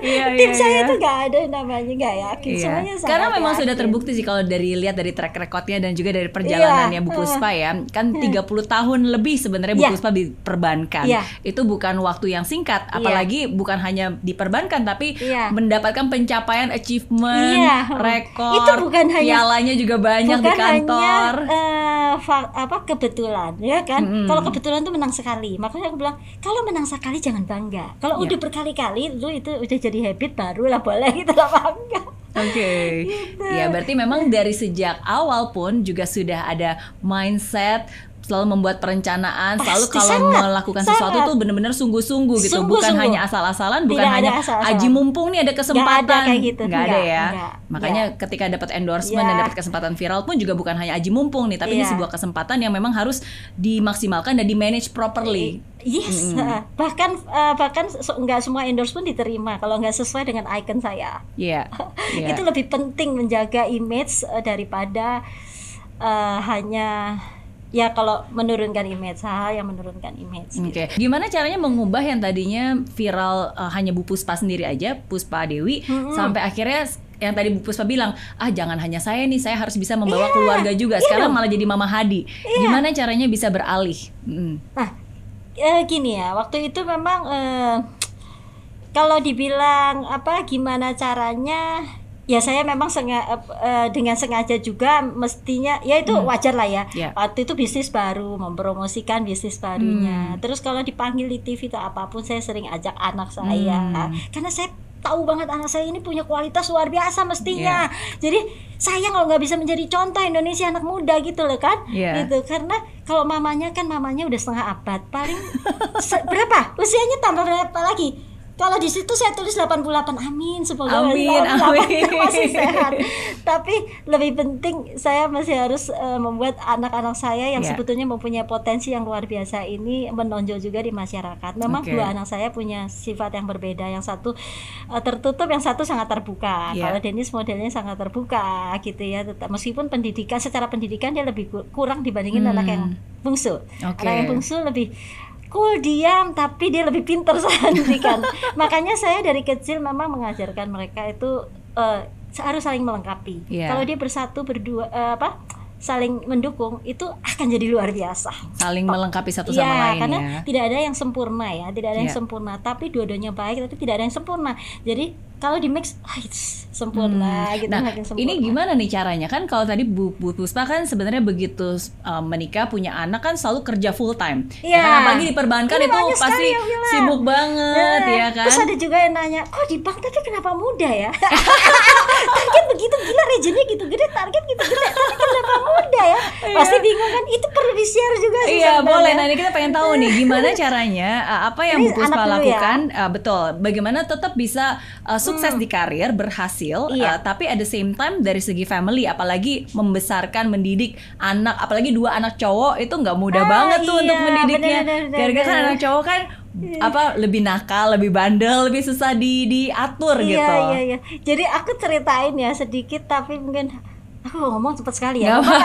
Iya, tim iya, saya iya. tuh nggak ada namanya nggak yakin Iya. semuanya sangat Karena memang sudah terbukti sih kalau dari lihat dari track recordnya dan juga dari perjalanannya Iya. Bu Puspa ya, kan 30 tahun lebih sebenarnya Bu Iya. Puspa diperbankan. Iya. Itu bukan waktu yang singkat, apalagi bukan hanya diperbankan tapi Iya. mendapatkan pencapaian achievement, Iya. rekor, Itu bukan hanya- pialanya juga banyak di bukan kantor. hanya eh, fa- apa kebetulan ya kan Mm-mm. kalau kebetulan tuh menang sekali makanya aku bilang kalau menang sekali jangan bangga kalau Iya. udah berkali-kali itu itu udah jadi habit baru lah boleh gitu lah bangga Oke. Gitu. Ya berarti memang dari sejak awal pun juga sudah ada mindset selalu membuat perencanaan, selalu Pasti, kalau sangat, melakukan sesuatu sangat. tuh bener-bener sungguh-sungguh gitu, Sungguh-sungguh. bukan hanya asal-asalan, bukan Tidak hanya asal-asalan. aji mumpung nih ada kesempatan, Nggak ada kayak gitu. Nggak ada ya. nggak, Makanya ketika dapat endorsement Ya. dan dapat kesempatan viral pun juga bukan hanya aji mumpung nih, tapi ini Iya. sebuah kesempatan yang memang harus dimaksimalkan dan di manage properly. Yes, eh, bahkan eh, bahkan nggak semua endorsement diterima kalau nggak sesuai dengan icon saya. Iya. iya. Itu lebih penting menjaga image eh, daripada eh, hanya ya kalau menurunkan image hal yang menurunkan image. gitu. Oke, gimana caranya mengubah yang tadinya viral uh, hanya Bu Puspa sendiri aja, Puspa Dewi, Mm-mm. sampai akhirnya yang tadi Bu Puspa bilang, ah jangan hanya saya nih, saya harus bisa membawa keluarga juga. Sekarang malah jadi Mama Hadi. Gimana caranya bisa beralih? Mm. Nah, eh, gini ya, waktu itu memang eh, kalau dibilang apa gimana caranya ya saya memang senga- eh, dengan sengaja juga mestinya ya itu wajar lah ya. Ya. Waktu itu bisnis baru mempromosikan bisnis barunya. Terus kalau dipanggil di TV atau apa pun saya sering ajak anak saya Hmm. karena saya tahu banget anak saya ini punya kualitas luar biasa mestinya. Jadi sayang kalau nggak bisa menjadi contoh Indonesia anak muda gitu loh kan. Iya. Gitu karena kalau mamanya kan mamanya udah setengah abad paling berapa usianya tambah berapa lagi kalau di situ saya tulis 88 amin semoga Amin, 88 amin. masih sehat tapi lebih penting saya masih harus eh, membuat anak-anak saya yang Ya. sebetulnya mempunyai potensi yang luar biasa ini menonjol juga di masyarakat memang Oke. dua anak saya punya sifat yang berbeda yang satu eh, tertutup yang satu sangat terbuka Ya. kalau Dennis modelnya sangat terbuka gitu ya tetap meskipun pendidikan secara pendidikan dia lebih ku- kurang dibandingin Hmm. anak yang bungsu Oke. anak yang bungsu lebih cool diam tapi dia lebih pintar saat pendidikan makanya saya dari kecil memang mengajarkan mereka itu eh, harus saling melengkapi Iya. kalau dia bersatu berdua eh, apa saling mendukung itu akan jadi luar biasa Saling melengkapi satu sama Iya, lain karena ya. tidak ada yang sempurna ya, tidak ada yang Iya. sempurna. Tapi dua-duanya baik, tapi tidak ada yang sempurna. Jadi kalau di mix, ah, sempurna gitu, Nah, makin sempurna. ini gimana nih caranya? Kan kalau tadi Bu, Bu Puspa kan sebenarnya begitu uh, menikah punya anak kan selalu kerja full time. Ya Iya. kan apalagi di perbankan Ini itu pasti sibuk banget Nah, ya kan. Terus ada juga yang nanya, kok di bank tapi kenapa muda ya? target begitu gila rejennya gitu gede, target gitu gede, tapi kenapa muda ya? Pasti bingung kan? Itu perlu di share juga sih. Iya boleh. Nah ini kita pengen tahu nih gimana caranya uh, apa yang Ini Bu Puspa ya. lakukan uh, betul. Bagaimana tetap bisa uh, sukses di karir, berhasil. Iya. uh, tapi at the same time dari segi family, apalagi membesarkan, mendidik anak, apalagi dua anak cowok itu nggak mudah Ah, banget tuh iya, untuk mendidiknya. Gara-gara kan anak cowok kan apa lebih nakal, lebih bandel, lebih susah di diatur Iya, gitu. iya, iya. Jadi aku ceritain ya sedikit tapi mungkin aku ngomong cepat sekali ya. Ngomong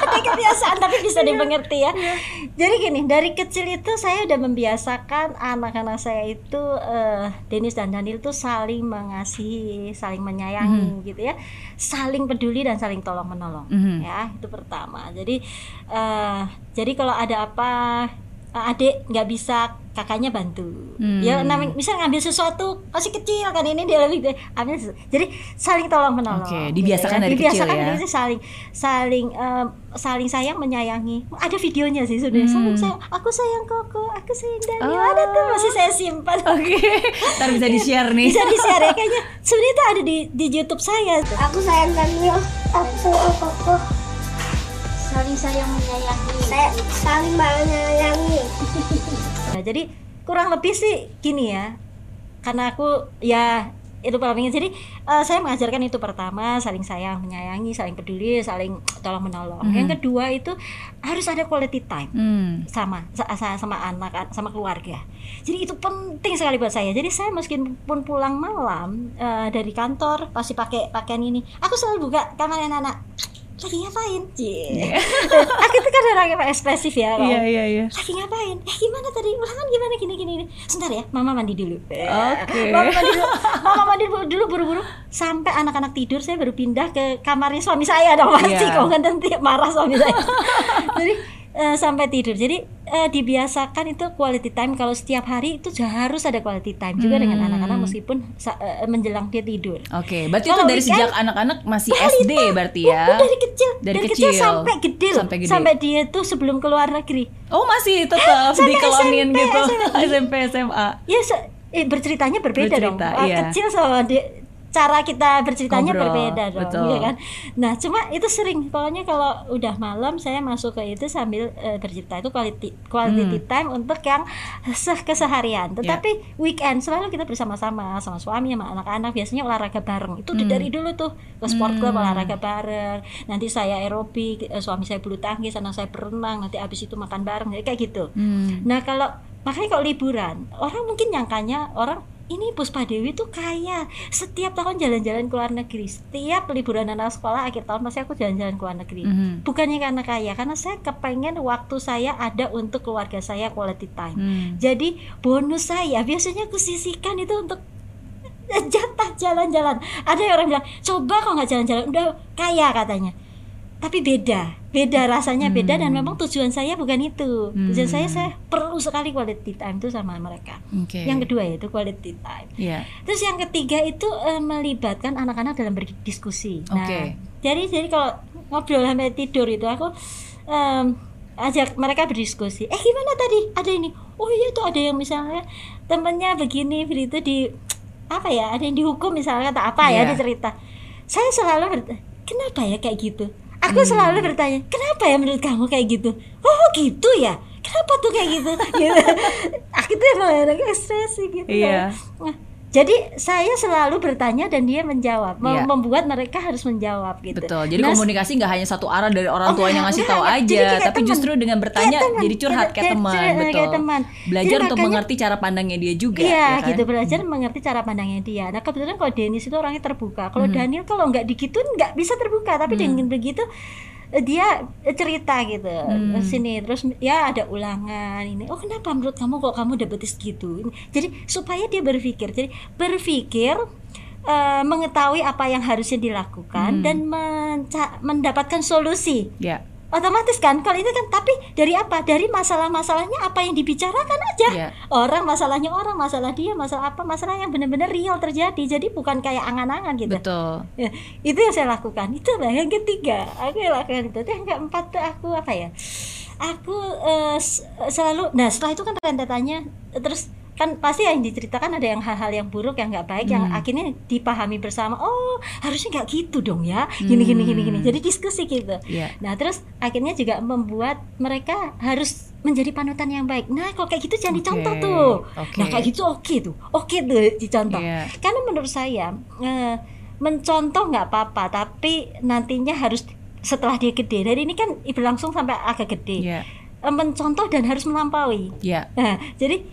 Ini kebiasaan tapi bisa dimengerti ya. Iya. Jadi gini, dari kecil itu saya udah membiasakan anak-anak saya itu eh, Denis dan Daniel tuh saling mengasihi, saling menyayangi gitu ya. Saling peduli dan saling tolong-menolong Mhm. ya. Itu pertama. Jadi eh, jadi kalau ada apa uh, adik nggak bisa kakaknya bantu Hmm. ya namanya misal ngambil sesuatu masih kecil kan ini dia lebih ambil sesuatu. jadi saling tolong menolong Oke, gitu dibiasakan dari kecil dibiasakan ya. dari kecil saling saling em, saling sayang menyayangi ada videonya sih sudah Hmm. saling sayang aku sayang koko aku sayang Daniel Oh. ada tuh masih saya simpan Oke, ntar bisa di-share nih. bisa di share ya kayaknya sebenarnya itu ada di di YouTube saya Aku sayang Daniel, aku sayang Koko. Saling sayang menyayangi Saya saling menyayangi. Nah, jadi kurang lebih sih gini ya. Karena aku ya itu paling. Jadi eh, saya mengajarkan itu pertama saling sayang, menyayangi, saling peduli, saling tolong menolong. Mhm. Yang kedua itu harus ada quality time Hmm. sama sa- sa- sama anak sama keluarga. Jadi itu penting sekali buat saya. Jadi saya meskipun pulang malam eh, dari kantor pasti pakai pakaian ini, aku selalu buka kamar anak-anak. Lagi ngapain? Cie. aku itu kan orang yang ekspresif ya. Iya, iya, iya. lagi ngapain? Eh gimana tadi ulangan gimana gini gini gini. Sebentar ya, mama mandi dulu. Oke. Mama mandi dulu. Mama mandi dulu buru-buru sampai anak-anak tidur saya baru pindah ke kamarnya suami saya dong pasti Iya. kok kan nanti marah suami saya. Jadi eh, sampai tidur. Jadi eh, dibiasakan itu quality time kalau setiap hari itu harus ada quality time juga dengan Hmm. anak-anak meskipun eh, menjelang dia tidur. Oke, berarti itu Kalau dari weekend, sejak anak-anak masih SD berarti ya? Oh, dari kecil, Dari kecil, kecil. sampai gede loh. Sampai gede. Sampai dia tuh sebelum keluar negeri. Oh, masih tetap dikelonin SMP, gitu. SMP. SMA. Ya se- eh, berceritanya berbeda dong. Bercerita, Ah, iya. Kecil sama di- cara kita berceritanya Ngobrol, berbeda dong, betul. iya kan? Nah, cuma itu sering pokoknya kalau udah malam saya masuk ke itu sambil eh, bercerita itu quality quality Hmm. time untuk yang se- keseharian. Tetapi weekend selalu kita bersama-sama sama suami sama anak-anak biasanya olahraga bareng. Itu Hmm. dari dulu tuh ke sport club Hmm. olahraga bareng. Nanti saya aerobik, eh, suami saya bulu tangkis, anak saya berenang, nanti habis itu makan bareng. Kayak gitu. Hmm. Nah kalau makanya kalau liburan orang mungkin nyangkanya orang ini Puspa Dewi tuh kaya. Setiap tahun jalan-jalan ke luar negeri. Setiap liburan anak sekolah akhir tahun pasti aku jalan-jalan ke luar negeri. Mhm. bukannya karena kaya karena saya kepengen waktu saya ada untuk keluarga saya quality time. Hmm. jadi bonus saya biasanya aku sisihkan itu untuk jatah jalan-jalan. Ada yang orang bilang coba kok nggak jalan-jalan? Udah kaya katanya tapi beda beda rasanya beda dan Hmm. memang tujuan saya bukan itu Hmm. tujuan saya saya perlu sekali quality time itu sama mereka Oke. yang kedua yaitu quality time Iya. terus yang ketiga itu eh, melibatkan anak-anak dalam berdiskusi nah jadi jadi kalau ngobrol sampai tidur itu aku em, ajak mereka berdiskusi eh gimana tadi ada ini oh iya tuh ada yang misalnya temennya begini begitu di apa ya ada yang dihukum misalnya atau apa ya Iya. dia cerita saya selalu kenapa ya kayak gitu aku Hmm. selalu bertanya kenapa ya menurut kamu kayak gitu oh gitu ya kenapa tuh kayak gitu gitu aku tuh emang anaknya ekspresi gitu Iya. Nah, jadi saya selalu bertanya dan dia menjawab, mem- Iya. membuat mereka harus menjawab gitu. Betul. Jadi Nah, komunikasi nggak hanya satu arah dari orang Oh, tuanya enggak, ngasih tahu aja, tapi teman. justru dengan bertanya teman. jadi curhat Kayak- kayak teman, betul. kayak teman. Belajar Jadi untuk makanya- mengerti cara pandangnya dia juga. Iya ya kan? gitu belajar mengerti cara pandangnya dia. Nah kebetulan kalau Dennis itu orangnya terbuka. Kalau Hmm. Daniel kalau nggak digituin nggak bisa terbuka. Tapi Hmm. dengan begitu dia eh, cerita gitu Hmm. sini terus ya ada ulangan ini. Oh kenapa menurut kamu kok kamu dapet gitu? Ini. Jadi supaya dia berpikir. Jadi berpikir eh, mengetahui apa yang harusnya dilakukan Hmm. dan menca- mendapatkan solusi Ya. Otomatis kan kalau itu kan tapi dari apa? Dari masalah-masalahnya apa yang dibicarakan aja. Ya. orang masalahnya orang masalah dia masalah apa masalah yang benar-benar real terjadi. Jadi bukan kayak angan-angan gitu. Betul. Ya, itu yang saya lakukan. Itu lah yang ketiga. Aku yang lakukan itu. Yang keempat tuh aku apa ya? Aku s- selalu nah setelah itu kan rentetannya. Terus kan pasti yang diceritakan ada yang hal-hal yang buruk yang nggak baik yang Hmm. akhirnya dipahami bersama oh harusnya nggak gitu dong ya gini gini gini gini Hmm. jadi diskusi gitu Iya. Nah, terus akhirnya juga membuat mereka harus menjadi panutan yang baik. Nah, kalau kayak gitu jangan Oke, dicontoh tuh. oke. Nah, kayak gitu oke tuh. Oke tuh dicontoh. Iya. Karena menurut saya eh, mencontoh nggak apa-apa, tapi nantinya harus setelah dia gede. Dari ini kan berlangsung sampai agak gede. Iya. Eh, mencontoh dan harus melampaui. Iya. Nah, jadi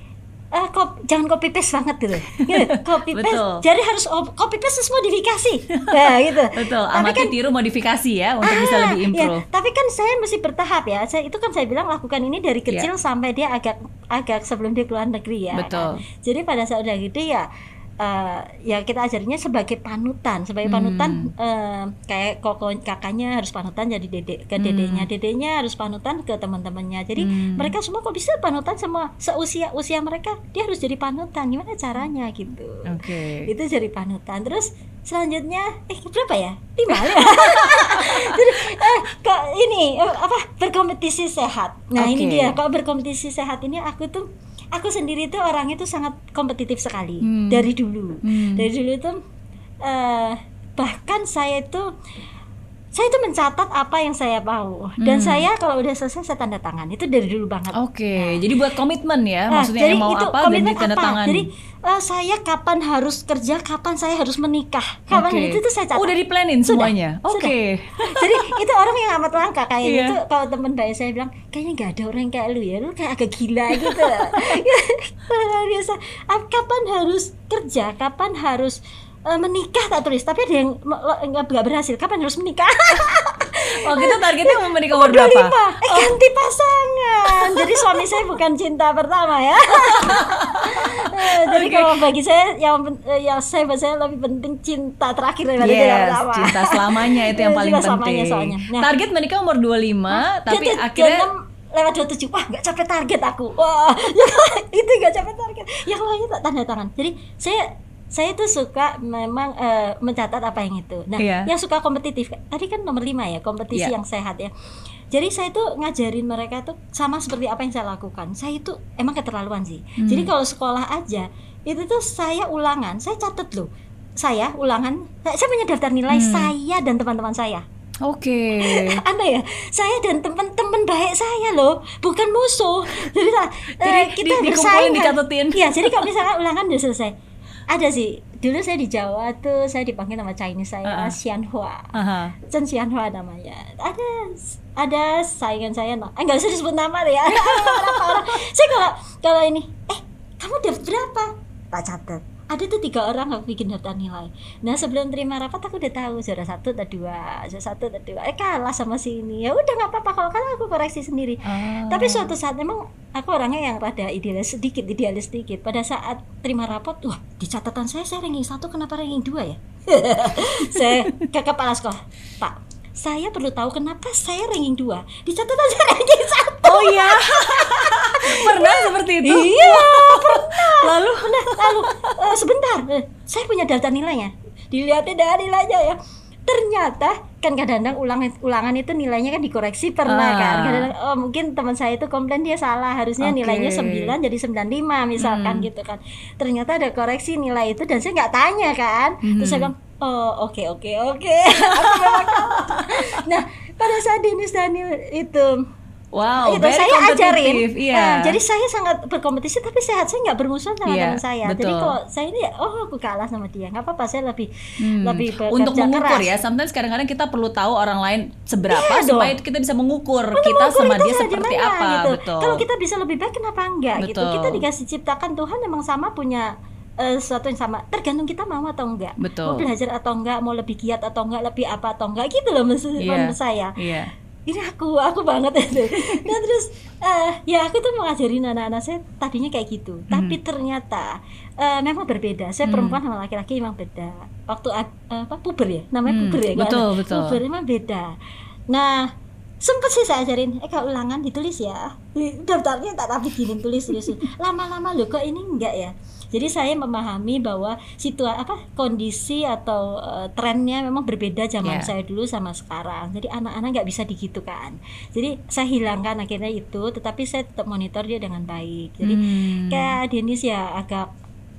eh, kop, jangan copy paste banget gitu. gitu. Copy paste. Betul. Jadi harus op- copy paste terus modifikasi. Nah, gitu. Betul. Tapi Amati kan tiru modifikasi ya untuk bisa Ah, lebih ya, improve. tapi kan saya mesti bertahap ya. Saya itu kan saya bilang lakukan ini dari kecil sampai dia agak agak sebelum dia keluar negeri ya. Betul. kan. Jadi pada saat udah gede ya eh, ya kita ajarinnya sebagai panutan sebagai panutan eh, kayak koko kakaknya harus panutan jadi dedek ke dedeknya dedeknya harus panutan ke teman-temannya. Jadi Hmm. mereka semua kok bisa panutan semua seusia usia mereka? Dia harus jadi panutan gimana caranya gitu. Oke. itu jadi panutan. Terus selanjutnya eh berapa ya? Lima ya? Jadi, eh kok ini eh, apa berkompetisi sehat. Nah ini Oke. dia kalau berkompetisi sehat ini aku tuh aku sendiri tuh orangnya tuh sangat kompetitif sekali Hmm. dari dulu Hmm. dari dulu tuh eh bahkan saya itu saya itu mencatat apa yang saya mau dan Hmm. saya kalau udah selesai saya tanda tangan itu dari dulu banget Oke, jadi buat komitmen ya, Nah, maksudnya yang mau apa dan komitmen ditandatangani. Jadi eh, saya kapan harus kerja, kapan saya harus menikah, kapan Oke. itu tuh saya catat. Oh, udah di-planin Sudah, semuanya. Oke. Jadi itu orang yang amat langka kayak Iya. gitu. Kalau teman baik saya bilang, kayaknya nggak ada orang yang kayak lu ya, lu kayak agak gila gitu. Biasa. Kapan harus kerja, kapan harus eh, menikah tak tulis, tapi ada yang nggak berhasil. Kapan harus menikah? Oh, kita targetnya mau menikah umur berapa? 25. Eh, ganti pasangan. Jadi suami saya bukan cinta pertama ya. Eh, Jadi Oke. kalau bagi saya yang eh, yang saya buat saya lebih penting cinta terakhir daripada cinta Yes, pertama. cinta selamanya itu yang paling cinta penting. soalnya. Nah, Target menikah umur 25, tapi dia akhirnya 26 lewat 27 wah nggak capai target aku wah itu nggak capai target yang lainnya tak tanda tangan jadi saya saya tuh suka memang eh, mencatat apa yang itu nah Iya. yang suka kompetitif tadi kan nomor lima ya kompetisi Iya. yang sehat ya jadi saya tuh ngajarin mereka tuh sama seperti apa yang saya lakukan saya itu emang keterlaluan sih Hmm. jadi kalau sekolah aja itu tuh saya ulangan saya catat loh saya ulangan saya punya daftar nilai Hmm. saya dan teman-teman saya Oke. aneh ya saya dan teman-teman baik saya loh bukan musuh jadi lah, Jadi eh, kita di- bersaing dikumpulin, dicatetin. iya jadi kalau misalkan ulangan udah selesai ada sih. Dulu saya di Jawa tuh saya dipanggil nama Chinese saya Xianhua. Aha. Chen Xianhua namanya. Ada ada saingan saya eh, nggak usah disebut nama deh ya. Orang saya kalau kalau ini eh kamu dapat berapa tak catat ada tuh tiga orang aku bikin daftar nilai. Nah sebelum terima rapat aku udah tahu juara satu atau dua juara satu atau dua. Eh kalah sama si ini. Ya udah nggak apa-apa. Kalau kalah aku koreksi sendiri. Ah. tapi suatu saat memang aku orangnya yang rada idealis sedikit idealis sedikit. Pada saat terima rapot wah di catatan saya saya ranking satu kenapa ranking dua ya? Saya ke kepala sekolah pak saya perlu tahu kenapa saya ranking dua di catatan saya ranking satu Oh iya. Pernah seperti itu? iya pernah Lalu Nah, lalu eh, sebentar, eh, saya punya daftar nilainya. Dilihatnya dari nilainya ya. Ternyata kan kadang-kadang ulangan ulangan itu nilainya kan dikoreksi pernah Ah. kan. Kadang oh, mungkin teman saya itu komplain dia salah, harusnya Oke. nilainya 9 jadi 95 misalkan Hmm. gitu kan. Ternyata ada koreksi nilai itu dan saya nggak tanya kan. Terus saya Hmm. bilang, "Oh, oke oke oke." Nah, pada saat Denis Daniel itu wow, itu very saya ajarin Iya. Eh, jadi saya sangat berkompetisi tapi sehat saya nggak bermusuhan sama Iya, teman saya jadi betul. kalau saya ini oh aku kalah sama dia nggak apa-apa saya lebih Hmm. lebih Untuk mengukur keras. ya, sometimes kadang-kadang kita perlu tahu orang lain seberapa dong. supaya kita bisa mengukur Untuk kita mengukur sama kita dia sama seperti gimana, apa, gitu. betul. kalau kita bisa lebih baik kenapa enggak gitu Betul. kita dikasih ciptakan Tuhan memang sama punya eh, sesuatu yang sama tergantung kita mau atau enggak Betul. mau belajar atau enggak mau lebih giat atau enggak lebih apa atau enggak gitu loh maksud Iya. menurut saya Iya. ini aku aku banget itu nah terus eh, ya aku tuh mau ngajarin anak-anak saya tadinya kayak gitu Hmm. tapi ternyata eh, memang berbeda saya Hmm. perempuan sama laki-laki memang beda waktu eh, apa puber ya namanya Hmm, puber ya kan? betul, betul. puber memang beda nah sempet sih saya ajarin eh kalau ulangan ditulis ya daftarnya tak tapi gini tulis tulis lama-lama loh kok ini enggak ya jadi saya memahami bahwa situasi apa kondisi atau eh, trennya memang berbeda zaman Yeah. saya dulu sama sekarang jadi anak-anak nggak bisa digitukan jadi saya hilangkan akhirnya itu tetapi saya tetap monitor dia dengan baik jadi Hmm. kayak Denis ya agak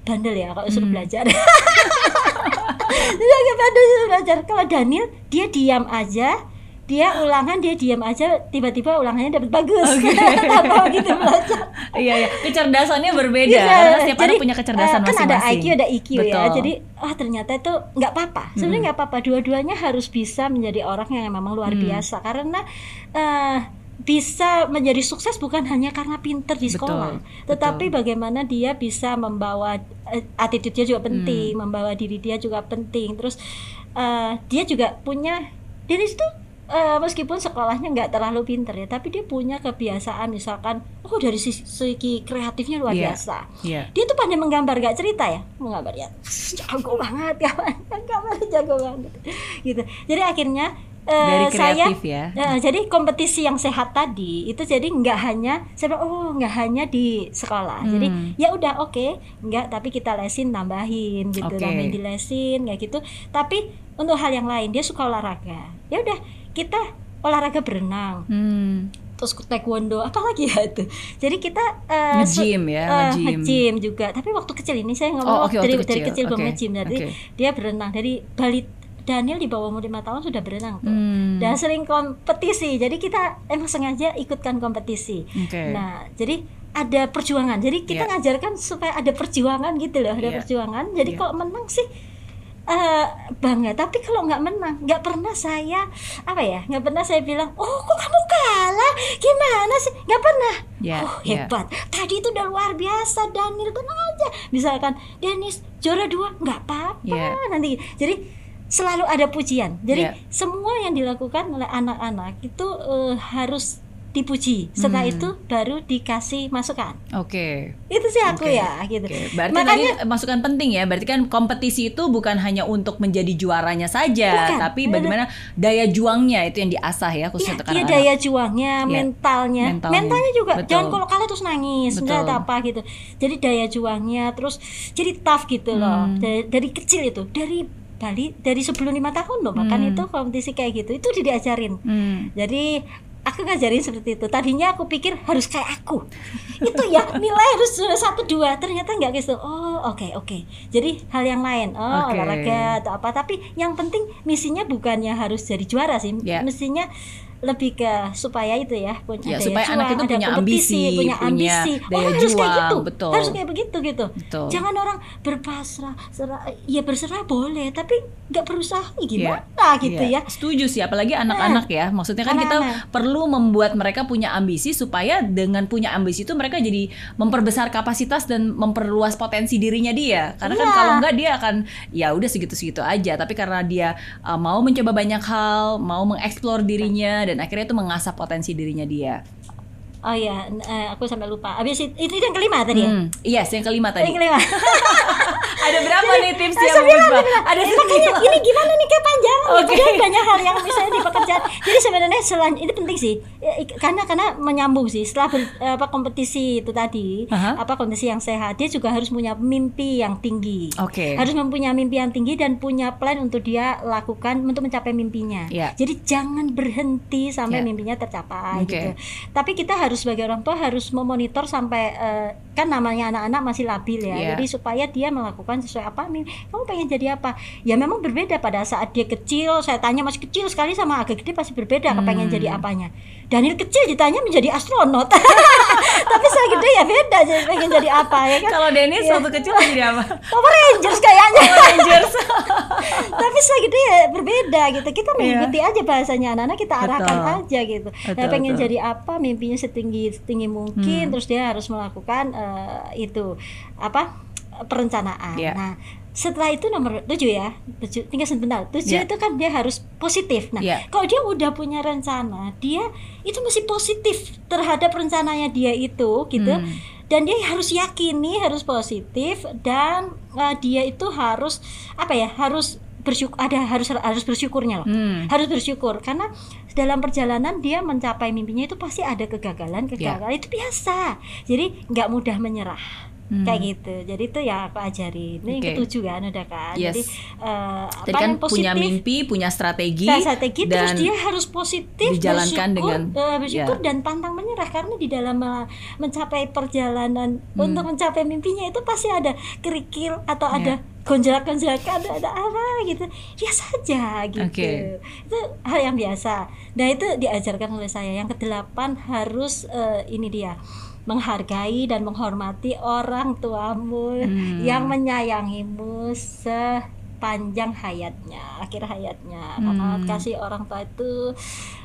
bandel ya kalau suruh Hmm. belajar dia agak bandel suruh belajar kalau Daniel dia diam aja dia ulangan dia diam aja tiba-tiba ulangannya dapat bagus. Tanpa gitu belajar Iya, iya. Kecerdasannya berbeda. Iya, karena setiap jadi, anak punya kecerdasan eh, kan masing-masing. ada IQ ada EQ ya. Betul. jadi ah ternyata itu nggak apa-apa. Sebenarnya nggak apa-apa. Dua-duanya harus bisa menjadi orang yang memang luar Hmm. biasa. Karena eh, bisa menjadi sukses bukan hanya karena pinter di Betul, sekolah. Betul. tetapi bagaimana dia bisa membawa eh, attitude-nya juga penting Hmm. membawa diri dia juga penting. Terus eh, dia juga punya Dennis itu eh, meskipun sekolahnya nggak terlalu pinter ya, tapi dia punya kebiasaan misalkan, oh dari sisi, segi kreatifnya luar Iya. biasa. Iya. Dia tuh pandai menggambar gak cerita ya, menggambar ya, jago banget kawan, gambar jago banget, gitu. Jadi akhirnya eh, Very saya ya. Nah, jadi kompetisi yang sehat tadi itu jadi nggak hanya saya bilang, oh nggak hanya di sekolah. Jadi Hmm. ya udah oke, nggak tapi kita lesin tambahin gitu, Oke. tambahin di lesin kayak gitu. Tapi untuk hal yang lain dia suka olahraga. Ya udah kita olahraga berenang, Hmm. terus taekwondo, apalagi ya itu. Jadi kita eh, su- Nge-gym ya, eh, nge-gym. nge-gym juga. Tapi waktu kecil ini saya ngomong Oh, oke, dari, waktu dari kecil. kecil belum nge-gym. Jadi oke. dia berenang dari balik Daniel di bawah umur lima tahun sudah berenang tuh Hmm. dan sering kompetisi jadi kita emang sengaja ikutkan kompetisi Oke. nah jadi ada perjuangan jadi kita Iya. ngajarkan supaya ada perjuangan gitu loh ada Iya. perjuangan jadi Iya. kalau menang sih eh bangga. Tapi kalau nggak menang nggak pernah saya apa ya nggak pernah saya bilang oh kok kamu kalah? Gimana sih? Nggak pernah. Iya, oh iya. hebat. Tadi itu udah luar biasa Daniel. Tenang aja. Misalkan Dennis juara dua. Nggak apa-apa. Iya. nanti. Jadi selalu ada pujian. Jadi Iya. semua yang dilakukan oleh anak-anak itu eh, harus dipuji setelah Hmm. itu baru dikasih masukan Oke. itu sih aku Oke, ya gitu Oke, berarti makanya tadi masukan penting ya. Berarti kan kompetisi itu bukan hanya untuk menjadi juaranya saja, Bukan. tapi bagaimana daya juangnya itu yang diasah ya Iya, khususnya untuk dia anak-anak. daya juangnya, Iya, mentalnya, mentalnya. mentalnya juga. Betul. Jangan kalau kalah terus nangis, enggak apa gitu. Jadi daya juangnya, terus jadi tough gitu loh. Hmm. Dari, dari kecil itu, dari Bali, dari sebelum lima tahun loh, bahkan Hmm. itu kompetisi kayak gitu, itu diajarin. Hmm. Jadi aku ngajarin seperti itu. Tadinya aku pikir harus kayak aku. itu ya nilai harus satu dua. Ternyata nggak gitu. Oh oke oke. Jadi hal yang lain. Oh Oke. olahraga atau apa. Tapi yang penting misinya bukannya harus jadi juara sih. Ya. Mestinya lebih ke supaya itu ya punya Ya, daya supaya juang, anak itu ada punya ambisi, punya punya ambisi. daya oh, harus kayak gitu. betul. Harus kayak begitu gitu. Betul. Jangan orang berpasrah, serah, ya berserah boleh, tapi nggak berusaha Iya. gimana gitu Iya, ya. Setuju sih, apalagi anak-anak ya. Maksudnya kan kita Anak-anak. perlu membuat mereka punya ambisi supaya dengan punya ambisi itu mereka jadi memperbesar kapasitas dan memperluas potensi dirinya dia. Karena kan Iya. kalau enggak dia akan ya udah segitu-segitu aja. Tapi karena dia uh, mau mencoba banyak hal, mau mengeksplor dirinya dan akhirnya itu mengasah potensi dirinya dia. Oh iya, eh, aku sampai lupa. Habis itu, itu yang kelima tadi ya. Hmm, Yes, yang kelima Yang tadi. kelima. Ada berapa nih tips yang sembilan. Ada makanya ini gimana nih kayak panjang Oke. Padahal banyak hal yang misalnya di pekerjaan. Jadi sebenarnya selain ini penting sih, Ya, karena karena menyambung sih. Setelah ber- apa kompetisi itu tadi, Aha. apa kompetisi yang sehat, dia juga harus punya mimpi yang tinggi. Oke. Harus mempunyai mimpi yang tinggi dan punya plan untuk dia lakukan untuk mencapai mimpinya. Iya. Jadi jangan berhenti sampai Iya. mimpinya tercapai Oke. gitu. Tapi kita harus sebagai orang tua harus memonitor sampai eh, kan namanya anak-anak masih labil ya. Iya. Jadi supaya dia melakukan sesuai apa nih. Kamu pengen jadi apa? Ya memang berbeda pada saat dia kecil. Saya tanya masih kecil sekali sama agak gede pasti berbeda kepengen Hmm. jadi apanya. Daniel kecil ditanya menjadi astronot. Tapi saya gede ya beda jadi pengen jadi apa ya kan. Kalau Dennis Iya. waktu kecil jadi apa? Power Rangers kayaknya. Rangers. Tapi saya gede ya berbeda gitu. Kita mengikuti aja bahasanya anak-anak kita arahkan Iya. Betul. aja gitu. nah, Betul, pengen betul. jadi apa, mimpinya setinggi setinggi mungkin, Hmm. terus dia harus melakukan eh, itu apa perencanaan. Iya. Nah, setelah itu nomor tujuh ya, tujuh, tinggal sebentar. Tujuh Iya. itu kan dia harus positif. Nah, Iya. kalau dia udah punya rencana, dia itu mesti positif terhadap rencananya dia itu gitu. Hmm. Dan dia harus yakini, harus positif dan eh, dia itu harus apa ya? Harus bersyukur ada harus harus bersyukurnya loh. Hmm. Harus bersyukur karena dalam perjalanan dia mencapai mimpinya itu pasti ada kegagalan, Ya. kegagalan itu biasa. Jadi nggak mudah menyerah. Hmm. Kayak gitu. Jadi itu yang aku ajarin. Ini yang Oke. ketujuh kan udah kan. Yes. Jadi eh, Jadi apa kan yang punya positif, mimpi, punya strategi, strategi terus dan dia harus positif dijalankan bersyukur, dengan- eh, bersyukur ya. dan pantang menyerah karena di dalam uh, mencapai perjalanan Hmm. untuk mencapai mimpinya itu pasti ada kerikil atau Ya. ada gonjak-gonjakan ada, ada apa gitu biasa aja gitu Oke. itu hal yang biasa nah itu diajarkan oleh saya yang kedelapan harus eh, ini dia menghargai dan menghormati orang tuamu Hmm. yang menyayangimu sepanjang hayatnya akhir hayatnya karena Hmm. kasih orang tua itu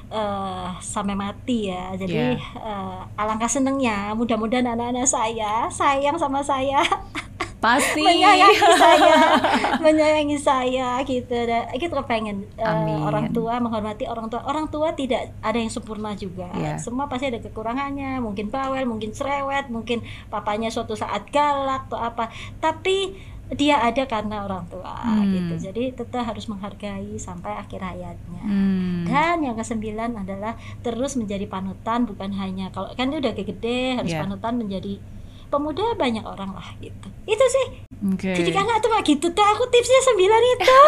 eh, sampai mati ya jadi Ya. eh, alangkah senengnya mudah-mudahan anak-anak saya sayang sama saya Pasti. menyayangi saya, menyayangi saya gitu. Dan kita pengen Amin. orang tua menghormati orang tua. Orang tua tidak ada yang sempurna juga. Iya. Semua pasti ada kekurangannya. Mungkin bawel, mungkin cerewet, mungkin papanya suatu saat galak atau apa. Tapi dia ada karena orang tua Hmm. gitu. Jadi tetap harus menghargai sampai akhir hayatnya. Hmm. Dan yang kesembilan adalah terus menjadi panutan bukan hanya kalau kan dia udah gede harus Iya. panutan menjadi pemuda banyak orang lah gitu. Itu sih. Oke. Jadi kan tuh kayak gitu tuh aku tipsnya sembilan itu.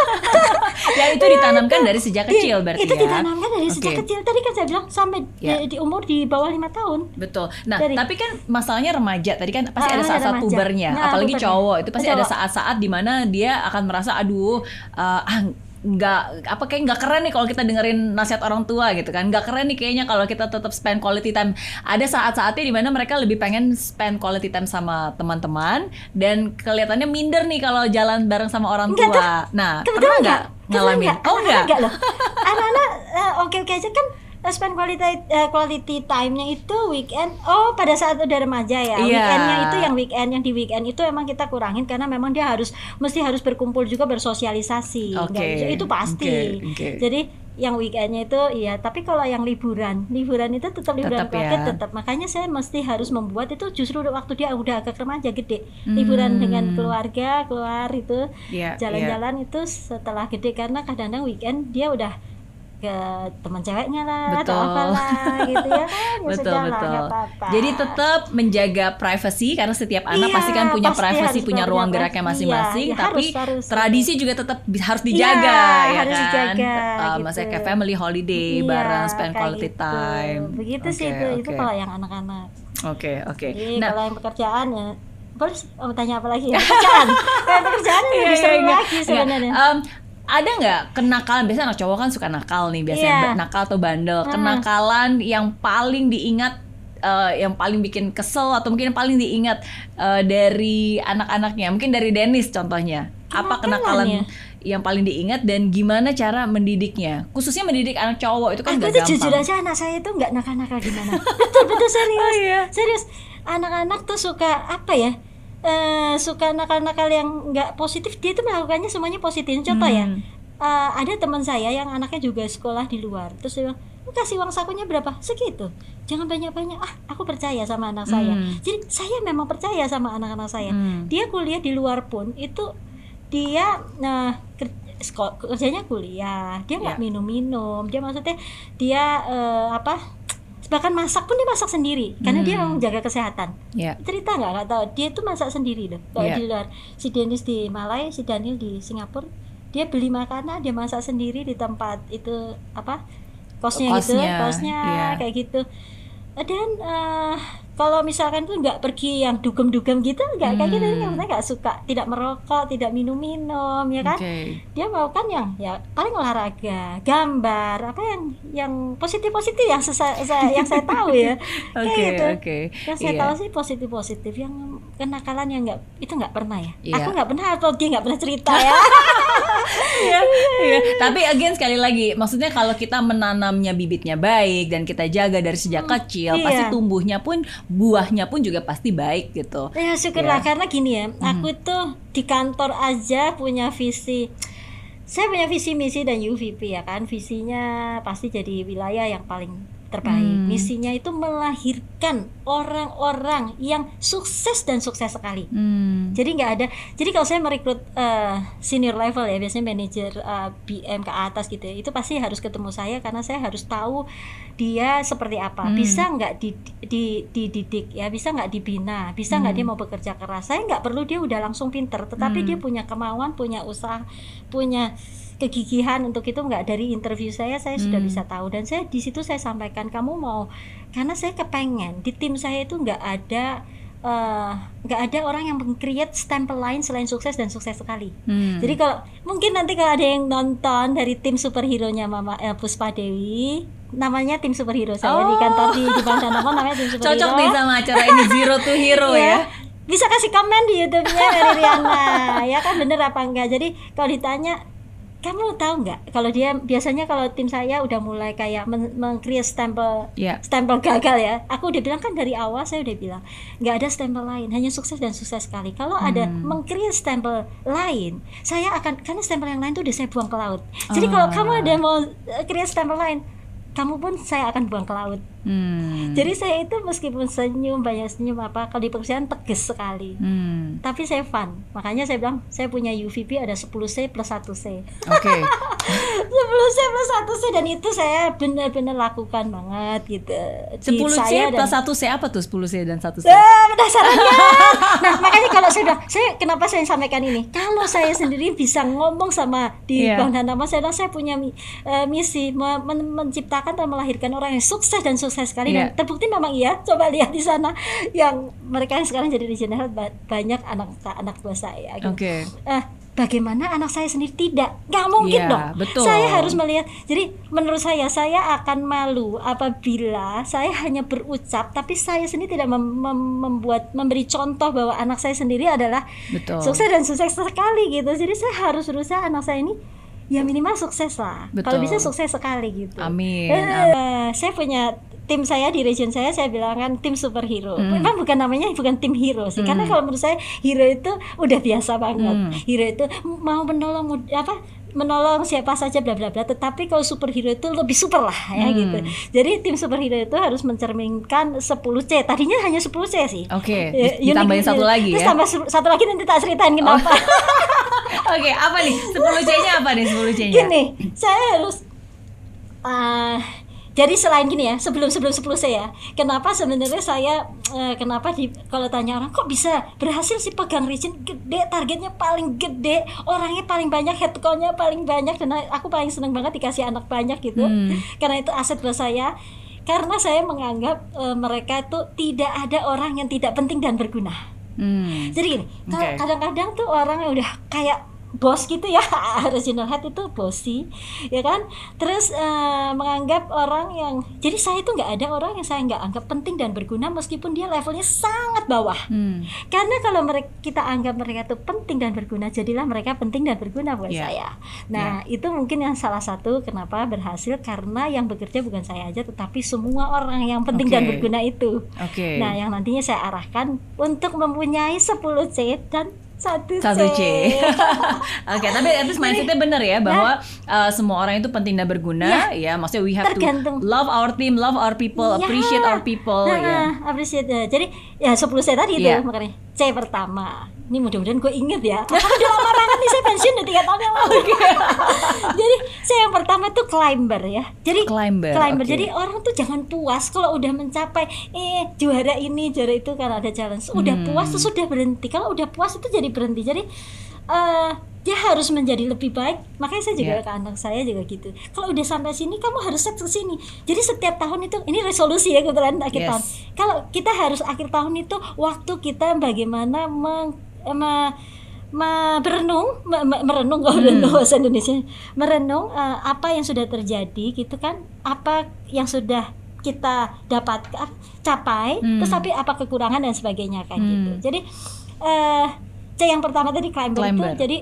Ya itu ditanamkan dari sejak kecil berarti itu ya. ditanamkan dari sejak Oke. kecil. Tadi kan saya bilang sampai Ya. di, di umur di bawah lima tahun. Betul. Nah, Dari- tapi kan masalahnya remaja. Tadi kan pasti Ah, ada ada saat-saat pubernya. Nah, Apalagi pubernya. cowok itu pasti ada Cowok. saat-saat di mana dia akan merasa aduh uh, ah nggak apa kayak nggak keren nih kalau kita dengerin nasihat orang tua gitu kan nggak keren nih kayaknya kalau kita tetap spend quality time ada saat-saatnya di mana mereka lebih pengen spend quality time sama teman-teman dan kelihatannya minder nih kalau jalan bareng sama orang Enggak, tua nah Kebetulan pernah nggak enggak? Ngalamin enggak? oh enggak enggak loh. Anak-anak eh, oke-oke aja kan spend quality eh, quality time-nya itu weekend. Oh, pada saat udah remaja ya. Iya. Weekendnya itu yang weekend yang di weekend itu emang kita kurangin karena memang dia harus mesti harus berkumpul juga bersosialisasi. Bisa- itu pasti. oke, oke. Jadi yang weekendnya itu iya tapi kalau yang liburan liburan itu tetap liburan Tetap ya. tetap makanya saya mesti harus membuat itu justru waktu dia udah agak remaja gede liburan Hmm. dengan keluarga keluar itu Iya, iya. jalan-jalan itu setelah gede karena kadang-kadang weekend dia udah ke teman ceweknya lah atau Betul. apalah gitu ya kan ya betul lah, betul. nggak apa-apa. Jadi tetap menjaga privacy karena setiap anak Iya, pasti kan punya pasti privacy, harus punya ruang geraknya masing-masing. Iya, iya, tapi harus, harus. tradisi juga tetap harus dijaga Iya, ya harus kan. dijaga, Uh, gitu. Maksudnya kayak family holiday Iya, bareng spend quality gitu. time. begitu sih Oke, itu itu oke. kalau yang anak-anak Oke oke. jadi Nah kalau yang pekerjaan ya boleh oh, tanya apa lagi ya pekerjaan pekerjaan Iya, lebih iya, seru iya. lagi sebenarnya em, ada nggak kenakalan biasanya anak cowok kan suka nakal nih biasanya ba- nakal atau bandel Hmm. kenakalan yang paling diingat eh, yang paling bikin kesel atau mungkin yang paling diingat eh, dari anak-anaknya mungkin dari Dennis contohnya apa kenakalan yang paling diingat dan gimana cara mendidiknya khususnya mendidik anak cowok itu kan nggak gampang jujur aja anak saya itu nggak nakal-nakal gimana. betul betul serius. Oh, iya. Serius. Anak-anak tuh suka apa ya? Eh, suka nakal-nakal yang nggak positif. Dia tuh melakukannya semuanya positif. Contoh ya. Hmm. eh, ada teman saya yang anaknya juga sekolah di luar. Terus dia bilang, "Lu kasih uang sakunya berapa? Segitu. Jangan banyak-banyak. Ah, aku percaya sama anak saya. Hmm. Jadi saya memang percaya sama anak-anak saya. Hmm. Dia kuliah di luar pun itu dia nah kerjanya kuliah dia nggak Ya. minum-minum dia maksudnya dia eh, apa bahkan masak pun dia masak sendiri karena dia Hmm. mau jaga kesehatan. Ya. Cerita nggak? Nggak tahu. Dia tuh masak sendiri loh. Kalau Iya. di luar si Dennis di Malai si Daniel di Singapura dia beli makanan dia masak sendiri di tempat itu apa kosnya, gitu Kosnya, kosnya iya. kayak gitu dan eh, kalau misalkan tuh nggak pergi yang dugem-dugem gitu nggak kayak gitu. Hmm. dia maksudnya nggak suka tidak merokok tidak minum-minum ya kan? Oke. Dia mau kan yang ya paling olahraga gambar apa yang yang positif positif yang saya, yang saya tahu ya. Kayak oke gitu. oke. Yang saya Iya. tahu sih positif positif yang kenakalan yang nggak itu nggak pernah ya. Iya. aku nggak pernah atau dia nggak pernah cerita ya Iya, iya. Tapi again sekali lagi, maksudnya kalau kita menanamnya bibitnya baik dan kita jaga dari sejak kecil, iya. pasti tumbuhnya pun buahnya pun juga pasti baik gitu. ya syukurlah Iya. karena gini ya aku tuh di kantor aja punya visi saya punya visi misi dan UVP ya kan visinya pasti jadi wilayah yang paling terbaik Hmm. misinya itu melahirkan orang-orang yang sukses dan sukses sekali Hmm. jadi nggak ada jadi kalau saya merekrut eh, senior level ya biasanya manajer eh, BM ke atas gitu ya itu pasti harus ketemu saya karena saya harus tahu dia seperti apa Hmm. bisa nggak di, di- dididik ya bisa nggak dibina bisa nggak Hmm. dia mau bekerja keras saya nggak perlu dia udah langsung pinter tetapi Hmm. dia punya kemauan punya usaha punya kegigihan untuk itu nggak dari interview saya saya sudah Hmm. bisa tahu dan saya di situ saya sampaikan kamu mau karena saya kepengen di tim saya itu nggak ada eh, nggak ada orang yang meng-create stempel lain selain sukses dan sukses sekali Hmm. jadi kalau mungkin nanti kalau ada yang nonton dari tim superhero nya Mama eh, Puspa Dewi namanya tim superhero saya di Oh. kantor di di Bang Danamon namanya tim superhero Cocok nih sama acara ini Zero to Hero ya. Iya. bisa kasih komen di YouTube-nya dari Riana ya kan bener apa enggak jadi kalau ditanya kamu tahu nggak kalau dia biasanya kalau tim saya udah mulai kayak men- meng-create stempel Ya. stempel gagal ya aku udah bilang kan dari awal saya udah bilang nggak ada stempel lain hanya sukses dan sukses sekali kalau ada Hmm. meng-create stempel lain saya akan karena stempel yang lain tuh udah saya buang ke laut jadi kalau Ah. kamu ada mau eh, create stempel lain kamu pun saya akan buang ke laut Hmm. jadi saya itu meskipun senyum banyak senyum apa kalau di perusahaan tegas sekali Hmm. tapi saya fun makanya saya bilang saya punya UVP ada 10C plus 1C Oke. 10C plus 1C dan itu saya benar-benar lakukan banget gitu Di 10 C saya dan- plus 1 C apa tuh 10 C dan 1 C? Eh, penasarannya. nah, makanya kalau saya bilang, saya kenapa saya sampaikan ini? Kalau saya sendiri bisa ngomong sama di Iya. Bang Danama, saya bilang saya punya eh, misi me- men- menciptakan dan melahirkan orang yang sukses dan sukses sekali Iya. dan terbukti memang iya. Coba lihat di sana yang mereka yang sekarang jadi regional ba- banyak anak anak buah saya. gitu. Oke. Eh, bagaimana anak saya sendiri tidak nggak mungkin Iya, dong betul. saya harus melihat jadi menurut saya saya akan malu apabila saya hanya berucap tapi saya sendiri tidak mem- mem- membuat memberi contoh bahwa anak saya sendiri adalah Betul. sukses dan sukses sekali gitu jadi saya harus berusaha anak saya ini ya minimal sukses lah. Kalau bisa sukses sekali gitu. Amin, Eh, saya punya tim saya di region saya saya bilang kan tim superhero. Hmm. memang bukan namanya bukan tim hero sih. Karena kalau menurut saya hero itu udah biasa banget. Hmm. hero itu mau menolong apa menolong siapa saja bla bla bla tetapi kalau superhero itu lebih super lah ya Hmm. gitu jadi tim superhero itu harus mencerminkan 10C tadinya hanya 10C sih Oke, Ya, dis- ditambahin unik- satu lagi terus ya. tambah satu lagi nanti tak ceritain kenapa Oke, apa nih? 10 C-nya apa nih 10 C-nya? gini saya harus ah, jadi selain gini ya sebelum sebelum 10 saya kenapa sebenarnya saya eh, kenapa di kalau tanya orang kok bisa berhasil sih pegang region gede targetnya paling gede orangnya paling banyak headcount-nya paling banyak dan aku paling seneng banget dikasih anak banyak gitu Hmm. karena itu aset buat saya karena saya menganggap eh, mereka itu tidak ada orang yang tidak penting dan berguna Hmm. jadi gini, kalau Oke. kadang-kadang tuh orang yang udah kayak bos gitu ya, regional head itu bossy, ya kan? Terus eh, menganggap orang yang, jadi saya itu nggak ada orang yang saya nggak anggap penting dan berguna meskipun dia levelnya sangat bawah. Hmm. Karena kalau mereka kita anggap mereka itu penting dan berguna, jadilah mereka penting dan berguna buat Iya. saya. Nah itu mungkin yang salah satu kenapa berhasil karena yang bekerja bukan saya aja, tetapi semua orang yang penting dan Oke. berguna itu. Oke. Nah, yang nantinya saya arahkan untuk mempunyai 10 C dan 1 C. Satu C. Oke, tapi at least mindsetnya bener ya bahwa uh, semua orang itu penting dan berguna. Ya, maksudnya we have Tergantung. to love our team, love our people, Ya. appreciate our people. Nah, ya. appreciate. ya. Jadi ya 10 C tadi itu Iya. makanya. C pertama. Ini mudah-mudahan gue inget ya. Karena udah lama banget nih saya pensiun udah 3 tahun yang lalu. Jadi saya yang pertama tuh climber ya. Jadi Climber, oke. Jadi orang tuh jangan puas kalau udah mencapai eh juara ini, juara itu karena ada challenge. Udah Hmm. puas terus sudah berhenti. Kalau udah puas itu jadi berhenti. Jadi eh dia harus menjadi lebih baik. Makanya saya juga Iya. ke anak saya juga gitu. Kalau udah sampai sini kamu harus set ke sini. Jadi setiap tahun itu ini resolusi ya kebetulan akhir Yes. tahun. Kalau kita harus akhir tahun itu waktu kita bagaimana meng, me- me- berenung, me- me- merenung Hmm. kalau berenung bahasa Indonesia, merenung eh, apa yang sudah terjadi gitu kan, apa yang sudah kita dapat ah, capai, Hmm. terus tapi apa kekurangan dan sebagainya kan Hmm. gitu. Jadi eh C yang pertama tadi climber, Climber. itu jadi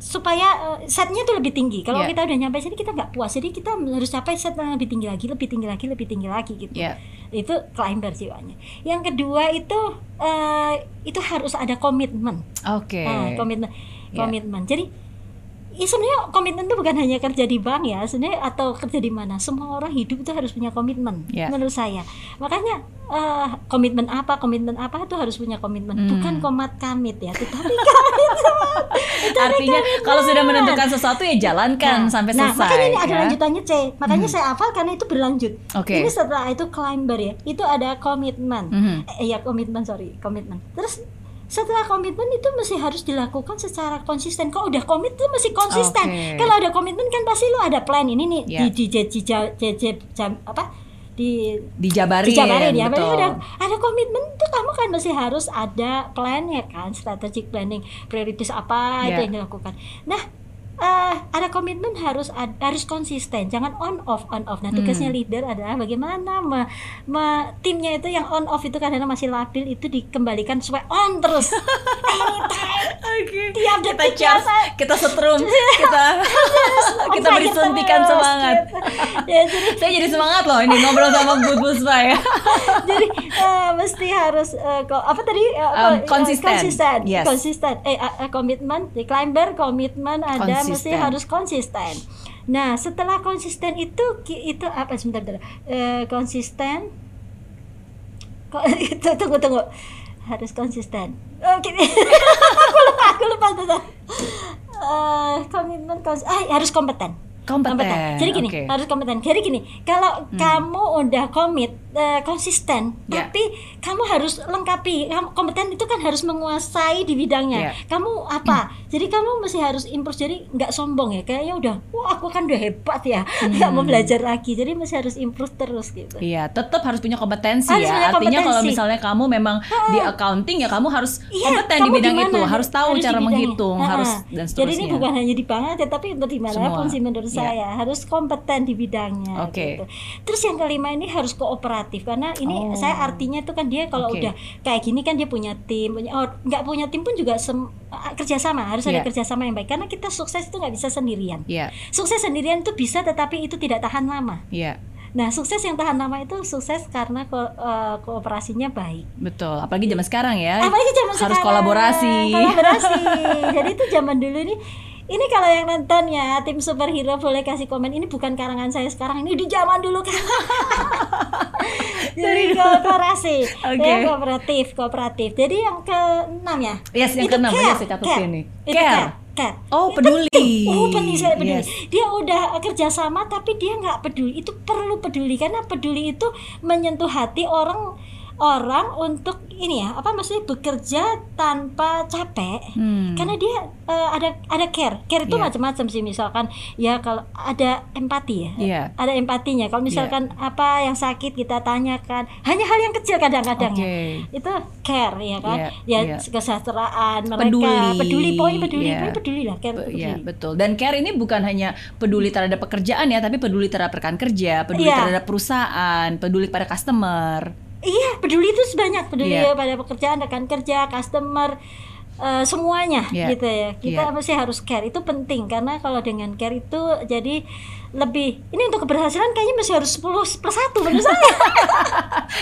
supaya eh, setnya tuh lebih tinggi. Kalau Yeah. kita udah nyampe sini kita nggak puas, jadi kita harus capai set yang lebih tinggi lagi, lebih tinggi lagi, lebih tinggi lagi gitu. Ya. Itu climber jiwanya. Yang kedua itu eh, itu harus ada komitmen. Oke. Nah, komitmen, Ya. komitmen. Jadi ya sebenarnya komitmen itu bukan hanya kerja di bank ya, sebenarnya atau kerja di mana. Semua orang hidup itu harus punya komitmen, Ya. menurut saya. Makanya eh, komitmen apa, komitmen apa itu harus punya komitmen, Hmm. bukan komat kamit ya, tetapi komitmen. Artinya kalau sudah menentukan sesuatu ya jalankan Nah, sampai nah, selesai. makanya ini ada ya. lanjutannya C. Makanya Hmm. saya hafal karena itu berlanjut. Oke. Ini setelah itu climber ya, itu ada komitmen. Mhm. Eh, ya komitmen sorry, komitmen. Terus setelah komitmen itu mesti harus dilakukan secara konsisten. Kalau udah komit tuh mesti konsisten. Oke. Kalau ada komitmen kan pasti lu ada plan ini nih Ya. di di di, di, di- apa di Dijabarin, dijabarin ya. Betul. ada ada komitmen tuh kamu kan masih harus ada plan ya kan, strategic planning, prioritas apa itu Ya. yang dilakukan. Nah, eh, ada komitmen harus ad- harus konsisten, jangan on off on off. Nah tugasnya Hmm. leader adalah bagaimana me, me- timnya itu yang on off itu kadang masih labil itu dikembalikan supaya on terus. Oke. tiap Kita tiap- kita setrum, kita kita beri suntikan semangat. ya jadi Saya jadi semangat loh ini ngobrol sama Bu Puspa ya. jadi eh, mesti harus ko- apa tadi apa, Um, konsisten. konsisten Yes. konsisten eh eh, komitmen di climber komitmen ada mesti harus konsisten. Nah setelah konsisten itu itu apa? Sebentar, sebentar. Eh, konsisten. Kok itu tunggu tunggu. Harus konsisten. Oke aku lupa aku lupa tuh Eh, komitmen kons ah, harus kompeten Kompeten. Jadi gini, oke. harus kompeten. Jadi gini, kalau kamu udah komit, eh, konsisten, Ya. tapi kamu harus lengkapi. Kompeten itu kan harus menguasai di bidangnya. Ya. Kamu apa? Jadi kamu mesti harus improve. Jadi nggak sombong ya. Kayaknya udah, wah aku kan udah hebat ya. Nggak mau belajar lagi. Jadi mesti harus improve terus gitu. Iya, tetap harus punya kompetensi Harus ya. punya Artinya kalau kompetensi. misalnya kamu memang di accounting ya kamu harus Iya, kompeten di kamu bidang mana? itu, harus tahu Harus di cara menghitung, Ha-ha. harus dan seterusnya. Jadi ini bukan hanya di bank aja, tapi untuk di mana pun Semua. sih menurut Iya. saya harus kompeten di bidangnya. Oke. gitu. Terus yang kelima ini harus kooperatif karena ini Oh. saya artinya itu kan dia kalau Oke. udah kayak gini kan dia punya tim, punya oh nggak punya tim pun juga sem- kerjasama harus ada Iya. kerjasama yang baik karena kita sukses itu nggak bisa sendirian. Iya, Sukses sendirian itu bisa tetapi itu tidak tahan lama. iya. Nah sukses yang tahan lama itu sukses karena ko- eh, kooperasinya baik. Betul, apalagi zaman sekarang ya. apalagi zaman harus sekarang. kolaborasi. kolaborasi jadi itu zaman dulu ini ini kalau yang nonton ya tim superhero boleh kasih komen ini bukan karangan saya sekarang ini di zaman dulu kan jadi kooperasi Oke. ya kooperatif kooperatif jadi yang keenam ya Yes, yang keenam, care, ya, saya catat sini. Care. care, care. Oh, peduli. oh penting sekali peduli Yes. dia udah kerjasama tapi dia nggak peduli itu perlu peduli karena peduli itu menyentuh hati orang orang untuk ini ya apa maksudnya bekerja tanpa capek Hmm. karena dia eh, ada ada care care itu Iya. macam-macam sih misalkan ya kalau ada empati ya Iya. ada empatinya kalau misalkan apa yang sakit kita tanyakan hanya hal yang kecil kadang-kadang ya Oke. itu care ya kan Iya, ya iya. kesejahteraan mereka Peduli. peduli poin peduli Iya. poin peduli lah care Be- Iya peduli betul. Dan care ini bukan hanya peduli terhadap pekerjaan ya, tapi peduli terhadap rekan kerja, peduli Iya. terhadap perusahaan, peduli pada customer. Iya, peduli itu sebanyak peduli Iya. pada pekerjaan, rekan kerja, customer, eh, semuanya Iya. gitu ya. Kita Iya. mesti harus care itu penting karena kalau dengan care itu jadi lebih ini untuk keberhasilan kayaknya mesti harus 10 per 1 menurut saya.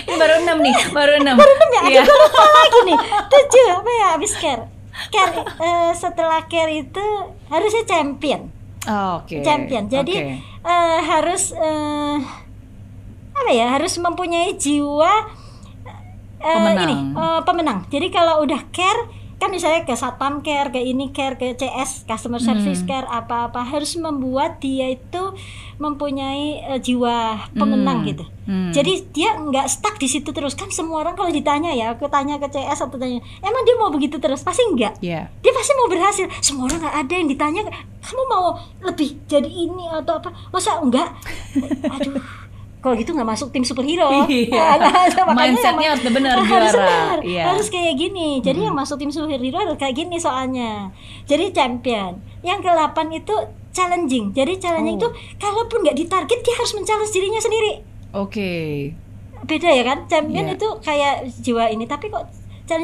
Ini baru enam nih, baru enam. Baru enam ya, aduh gue lupa lagi nih. 7 apa ya habis care. Care eh, setelah care itu harusnya champion. Oh, Oke. champion. Jadi Oke. eh, harus eh, apa ya? Harus mempunyai jiwa eh, Pemenang. ini eh, pemenang. Jadi kalau udah care kan misalnya ke satpam care, ke ini care, ke CS customer service Hmm. care apa-apa harus membuat dia itu mempunyai eh, jiwa pemenang Hmm. gitu. Hmm. Jadi dia nggak stuck di situ terus kan semua orang kalau ditanya ya, aku tanya ke CS atau tanya, emang dia mau begitu terus? Pasti enggak Iya. dia pasti mau berhasil semua orang nggak ada yang ditanya kamu mau lebih jadi ini atau apa masa enggak aduh kalau gitu nggak masuk tim superhero Iya. Nah, makanya Mindsetnya harus benar harus benar. Iya. harus kayak gini jadi yang masuk tim superhero harus kayak gini soalnya jadi champion yang ke-8 itu challenging jadi challenging Oh. itu kalaupun nggak ditarget dia harus men-challenge dirinya sendiri Oke. beda ya kan champion Iya. itu kayak jiwa ini tapi kok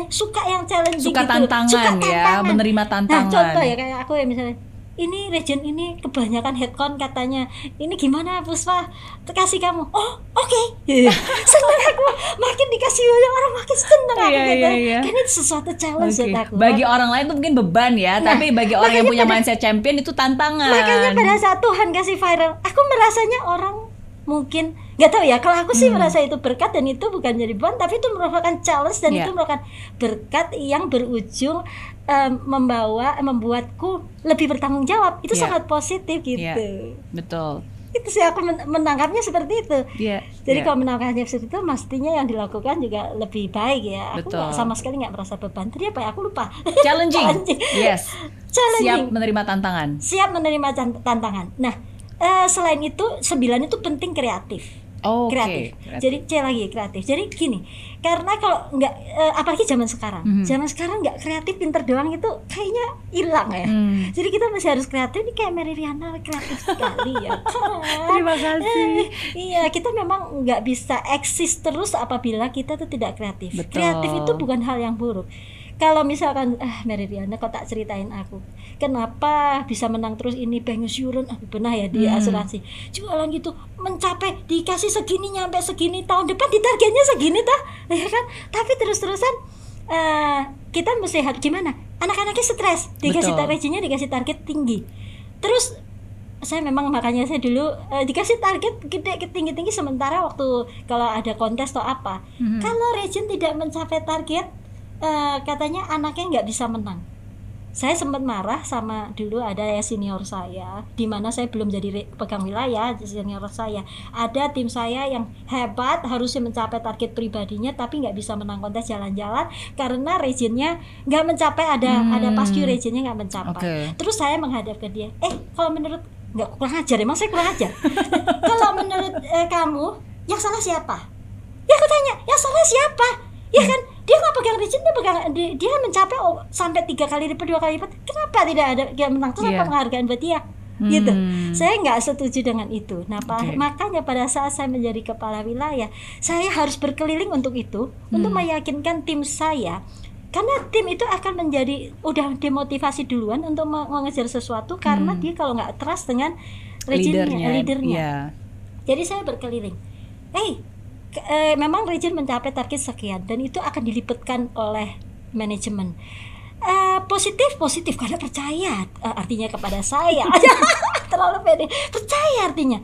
suka yang challenging Suka gitu tantangan suka ya, menerima nah tantangan. contoh ya kayak aku ya misalnya ini region ini kebanyakan headcount katanya. Ini gimana Puspa? Kasih kamu. Oh oke. Seneng aku. Makin dikasih banyak orang makin seneng aku Iya, gitu. iya, iya. kan itu sesuatu challenge buat aku. Bagi orang lain tuh mungkin beban ya, Nah, tapi bagi orang yang punya pada- mindset champion itu tantangan. makanya pada saat Tuhan kasih viral aku merasanya orang mungkin nggak tahu ya kalau aku sih merasa itu berkat dan itu bukan jadi beban tapi itu merupakan challenge dan Iya. itu merupakan berkat yang berujung em, membawa membuatku lebih bertanggung jawab itu Iya. sangat positif gitu Iya. Betul. itu sih aku men- menangkapnya seperti itu Iya. jadi iya. kalau menangkapnya seperti itu mestinya yang dilakukan juga lebih baik ya aku Betul. nggak sama sekali nggak merasa beban tadi apa ya aku lupa challenging. Yes. Challenging. Siap menerima tantangan. siap menerima tan- tantangan. Nah, eh, selain itu sembilan itu penting kreatif. Oh, kreatif. Kreatif. Jadi C lagi kreatif. Jadi gini, karena kalau nggak eh, apalagi zaman sekarang, Mhm. zaman sekarang nggak kreatif pinter doang itu kayaknya hilang ya. Hmm. Jadi kita masih harus kreatif. Ini kayak Mary Riana kreatif sekali ya. Terima kasih. iya, kita memang nggak bisa eksis terus apabila kita tuh tidak kreatif. Betul. Kreatif itu bukan hal yang buruk. Kalau misalkan, ah Mary Riana kok tak ceritain aku, kenapa bisa menang terus ini bank insurance, ah, benar ya di Hmm. asuransi, jualan gitu mencapai dikasih segini nyampe segini tahun depan ditargetnya segini tah, ya kan? Tapi terus-terusan eh, kita mesti harus gimana? Anak-anaknya stres, dikasih targetnya dikasih target tinggi, terus saya memang makanya saya dulu eh, dikasih target gede tinggi tinggi sementara waktu kalau ada kontes atau apa Mhm. kalau region tidak mencapai target eh, katanya anaknya nggak bisa menang. Saya sempat marah sama dulu ada ya senior saya di mana saya belum jadi pegang wilayah senior saya. Ada tim saya yang hebat harusnya mencapai target pribadinya tapi nggak bisa menang kontes jalan-jalan karena regionnya nggak mencapai ada Hmm. ada pascu regionnya nggak mencapai. Oke. terus saya menghadap ke dia eh kalau menurut nggak kurang ajar emang saya kurang ajar? Kalau menurut eh, kamu yang salah siapa? Ya aku tanya yang salah siapa ya kan dia nggak pegang region dia pegang dia, dia mencapai oh, sampai tiga kali lipat dua kali lipat kenapa tidak ada dia menang terus Iya. apa penghargaan buat dia gitu Hmm. saya nggak setuju dengan itu nah Oke. makanya pada saat saya menjadi kepala wilayah saya harus berkeliling untuk itu untuk Hmm. meyakinkan tim saya karena tim itu akan menjadi udah demotivasi duluan untuk me- mengejar sesuatu karena Hmm. dia kalau nggak trust dengan regionnya, leadernya, leadernya. Iya. Jadi saya berkeliling. Eh, ke- eh, memang region mencapai target sekian dan itu akan dilipatkan oleh manajemen. Eh, positif positif karena percaya eh, artinya kepada saya terlalu pede percaya artinya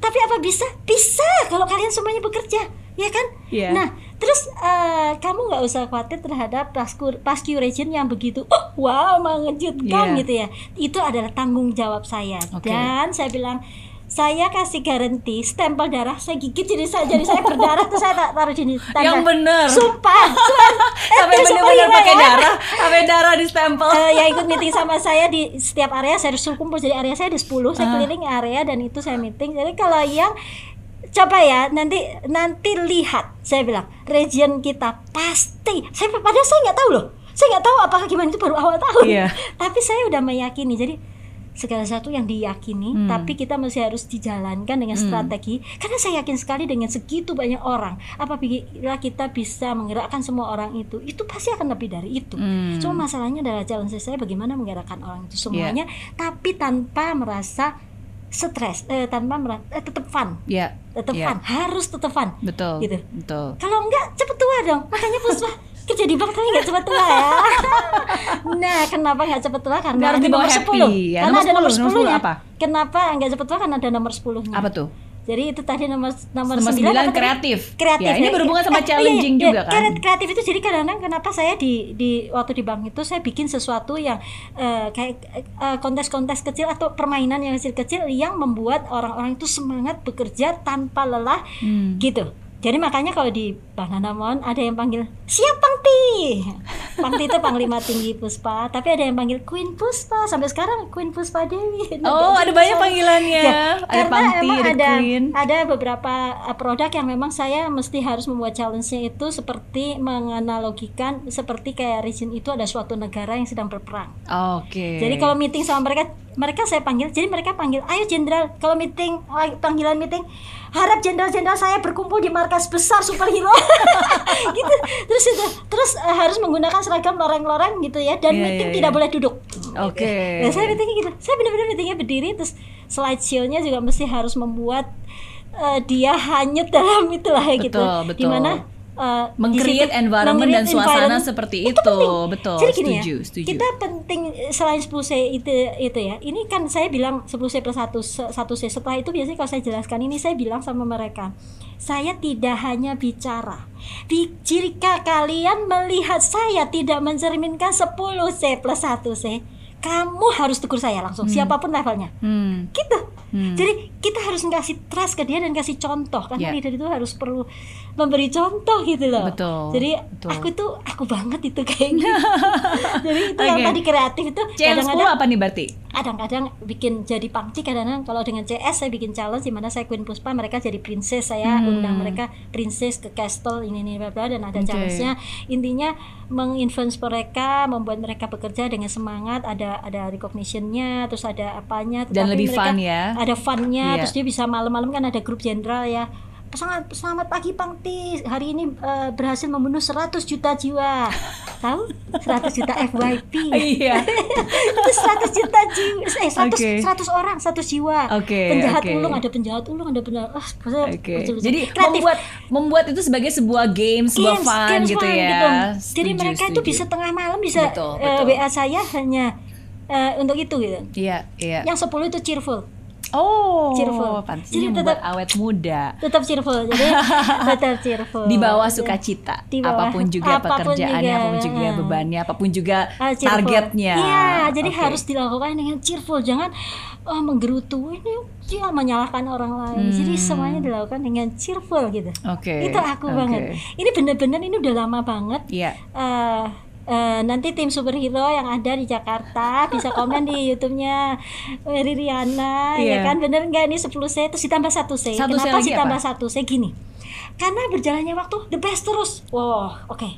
tapi apa bisa bisa kalau kalian semuanya bekerja ya kan Iya. nah terus eh, kamu nggak usah khawatir terhadap pascu pascu region yang begitu oh, wow mengejutkan Iya. gitu ya itu adalah tanggung jawab saya Oke. dan saya bilang saya kasih garansi stempel darah saya gigit jadi saya jadi saya berdarah terus saya tak taruh di sini tanda. Yang bener. sumpah. Sampai bener-bener superhero pakai ya. darah, sampai darah di stempel. Eh, yang ikut meeting sama saya di setiap area saya harus kumpul jadi area saya ada 10 saya Ah. keliling area dan itu saya meeting jadi kalau yang coba ya nanti nanti lihat saya bilang region kita pasti saya padahal saya nggak tahu loh saya nggak tahu apakah gimana itu baru awal tahun Iya. tapi saya udah meyakini jadi segala sesuatu yang diyakini Hmm. tapi kita masih harus dijalankan dengan Hmm. strategi karena saya yakin sekali dengan segitu banyak orang apabila kita bisa menggerakkan semua orang itu itu pasti akan lebih dari itu Hmm. Cuma masalahnya adalah challenge saya bagaimana menggerakkan orang itu semuanya, tapi tanpa merasa stres, eh, tanpa merasa eh, tetap fun, Iya. tetap Iya. fun, harus tetap fun. Betul. Gitu. Betul. Kalau enggak cepet tua dong, makanya Puspa kerja di bank tapi nggak cepet tua ya. nah, kenapa nggak cepet tua? Karena Harus ada nomor happy, 10 ya. Karena Nomor ada nomor 10, nomor 10 -nya. apa? Kenapa nggak cepet tua? Karena ada nomor 10-nya. Apa tuh? Jadi itu tadi nomor nomor, Nomor 9 9 apa tadi? kreatif. kreatif Ya, ini ya. berhubungan sama Eh, challenging iya, juga iya. kan? Kreat- kreatif itu jadi kadang-kadang kenapa saya di di waktu di bank itu saya bikin sesuatu yang eh, kayak eh, kontes-kontes kecil atau permainan yang kecil-kecil yang membuat orang-orang itu semangat bekerja tanpa lelah Hmm. gitu. Jadi makanya kalau di Banana Mon ada yang panggil siap Pangti. Pangti itu panglima tinggi Puspa, tapi ada yang panggil Queen Puspa. Sampai sekarang Queen Puspa Dewi. Oh, ada banyak panggilannya. Ya, ada Pangti, emang ada, ada Queen. ada beberapa uh, produk yang memang saya mesti harus membuat challenge-nya itu seperti menganalogikan seperti kayak region itu ada suatu negara yang sedang berperang. Oke. Jadi kalau meeting sama mereka, mereka saya panggil. Jadi mereka panggil, "Ayo jenderal, kalau meeting uh, panggilan meeting, harap jenderal-jenderal saya berkumpul di markas besar superhero." gitu. Terus itu terus uh, harus menggunakan seragam loreng-loreng gitu ya dan Iya, meeting iya, tidak iya. boleh duduk. Oke. Nah, saya meetingnya gitu. Saya benar-benar meetingnya berdiri terus slideshow-nya juga mesti harus membuat eh, dia hanyut dalam itulah ya gitu. Betul, betul. Di mana eh, Meng-create environment dan suasana environment. seperti Itu itu. penting. Betul, Jadi gini setuju, ya, setuju. Kita penting eh, selain 10 C itu itu ya. Ini kan saya bilang 10 C plus 1 1 C. Setelah itu biasanya kalau saya jelaskan ini saya bilang sama mereka, saya tidak hanya bicara. Jika kalian melihat saya tidak mencerminkan 10 C plus 1 C, kamu harus tegur saya langsung siapa pun levelnya. Hmm. Gitu. Hmm. Jadi kita harus ngasih trust ke dia dan kasih contoh karena Ya. leader itu harus perlu memberi contoh gitu loh. Betul, Jadi betul. aku tuh aku banget itu kayak gitu. Jadi itu yang Oke. tadi kreatif itu C yang 10 kadang-kadang apa nih berarti? kadang-kadang bikin jadi pangci kadang-kadang kalau dengan CS saya bikin challenge di mana saya Queen Puspa mereka jadi princess saya Hmm. undang mereka princess ke castle ini ini bla bla dan ada Oke. challenge-nya intinya menginfluence mereka membuat mereka bekerja dengan semangat ada ada recognition-nya terus ada apanya Dan tetapi lebih mereka fun ya. ada fun-nya Iya. terus dia bisa malam-malam kan ada grup jenderal ya Sangat selamat pagi Pangti. Hari ini eh, berhasil membunuh 100 juta jiwa. Tahu? 100 juta FYP. Iya. itu 100 juta jiwa eh 100 Oke. 100 orang satu jiwa Oke, penjahat oke. ulung ada penjahat ulung ada penjahat ah, maksudnya Oke. lucu-lucu. Jadi kreatif membuat membuat itu sebagai sebuah game, sebuah Games, fun games gitu fun ya. gitu. jadi Setuju, mereka itu bisa tengah malam bisa Betul, eh, betul. WA saya hanya eh, untuk itu gitu Iya, iya. yang 10 itu cheerful Oh, Cheerful. pantas Jadi tetap- awet muda. tetap cheerful jadi tetap cheerful Di bawah Jadi, sukacita, Di bawah- apa pun juga apa pun pekerjaannya, juga, apa pun juga bebannya, apa pun juga Ah, cheerful. targetnya. Iya, jadi Oke. harus dilakukan dengan cheerful. Jangan oh, menggerutu ini dia menyalahkan orang lain. Jadi Hmm. semuanya dilakukan dengan cheerful gitu. Oke. Itu aku oke. banget. Ini benar-benar ini udah lama banget. Iya. Eh, eh, nanti tim superhero yang ada di Jakarta bisa komen di YouTube-nya eh, Ririana Iya. ya kan? Bener nggak? Ini 10 C terus ditambah satu C. Satu kenapa sih tambah satu C? Gini karena berjalannya waktu the best terus. Wow oke.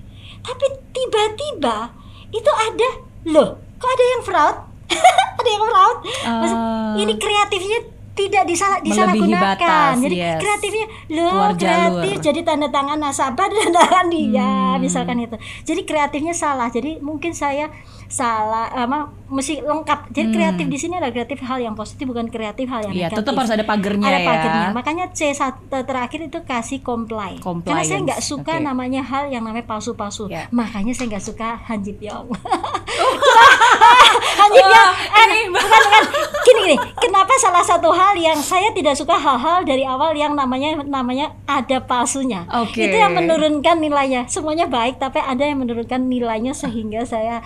Tapi tiba-tiba itu ada loh kok ada yang fraud? Ada yang fraud? Maksud, Ah. ini kreatifnya tidak disalah disalahgunakan jadi yes. kreatifnya jalur. kreatif jadi tanda tangan nasabah dan tanda tangan dia Hmm. misalkan itu jadi kreatifnya salah jadi mungkin saya salah apa mesti lengkap. Jadi Hmm. kreatif di sini adalah kreatif hal yang positif bukan kreatif hal yang Iya, negatif. tetap harus ada pagernya ada ya. pagernya. Makanya C satu terakhir itu kasih comply. Karena saya nggak Compliance, suka oke. namanya hal yang namanya palsu-palsu. Ya. makanya saya nggak suka Han Ji Pyong Han Ji Pyong Wah, eh, ini bukan bukan. Gini gini. Kenapa salah satu hal yang saya tidak suka hal-hal dari awal yang namanya namanya ada palsunya? Oke. itu yang menurunkan nilainya. Semuanya baik tapi ada yang menurunkan nilainya sehingga saya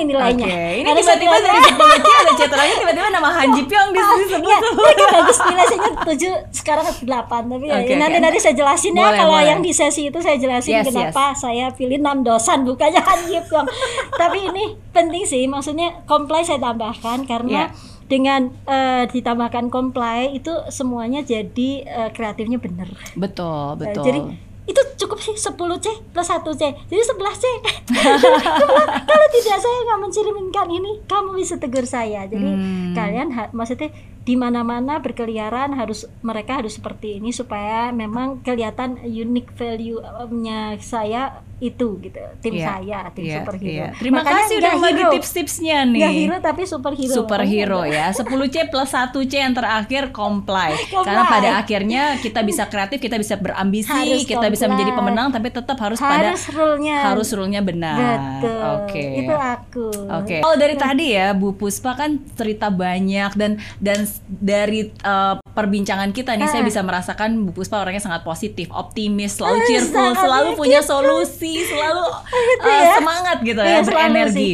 kurangi nilainya Oke, ini tiba-tiba nilainya- dari C ada C terakhir tiba-tiba nama Han Ji Pyong di sini sebut. ya, ini bagus nilai saya tujuh sekarang ke delapan tapi ya, Oke, nanti nanti saya jelasin ya Boleh, kalau boleh. yang di sesi itu saya jelasin Yes, kenapa saya pilih enam dosan bukannya Han Ji Pyong tapi ini penting sih maksudnya comply saya tambahkan karena Ya. dengan eh, ditambahkan comply itu semuanya jadi eh, kreatifnya bener Betul, Eh, betul. jadi itu cukup sih 10 C plus 1 C. Jadi 11 C. Kalau tidak saya nggak mencerminkan ini kamu bisa tegur saya. Jadi Hmm. kalian maksudnya di mana-mana berkeliaran harus mereka harus seperti ini supaya memang kelihatan unique value-nya saya itu gitu tim Iya, saya tim iya, superhero iya. Terima Makanya kasih udah hero. tips-tipsnya nih. nggak hero tapi superhero Superhero ya 10 C plus 1 C yang terakhir comply. Comply. Karena pada akhirnya kita bisa kreatif, kita bisa berambisi, Harus kita bisa menjadi comply. pemenang tapi tetap harus, pada harus rule-nya harus rule-nya benar. betul Oke. itu aku Oke. Kalau dari tadi ya Bu Puspa kan cerita banyak dan dan dari uh, perbincangan kita nih saya Ah. bisa merasakan Bu Puspa orangnya sangat positif, optimis, selalu Ah, cheerful, selalu ya, punya gitu. solusi, selalu Gitu uh, ya. semangat gitu ya, selalu berenergi.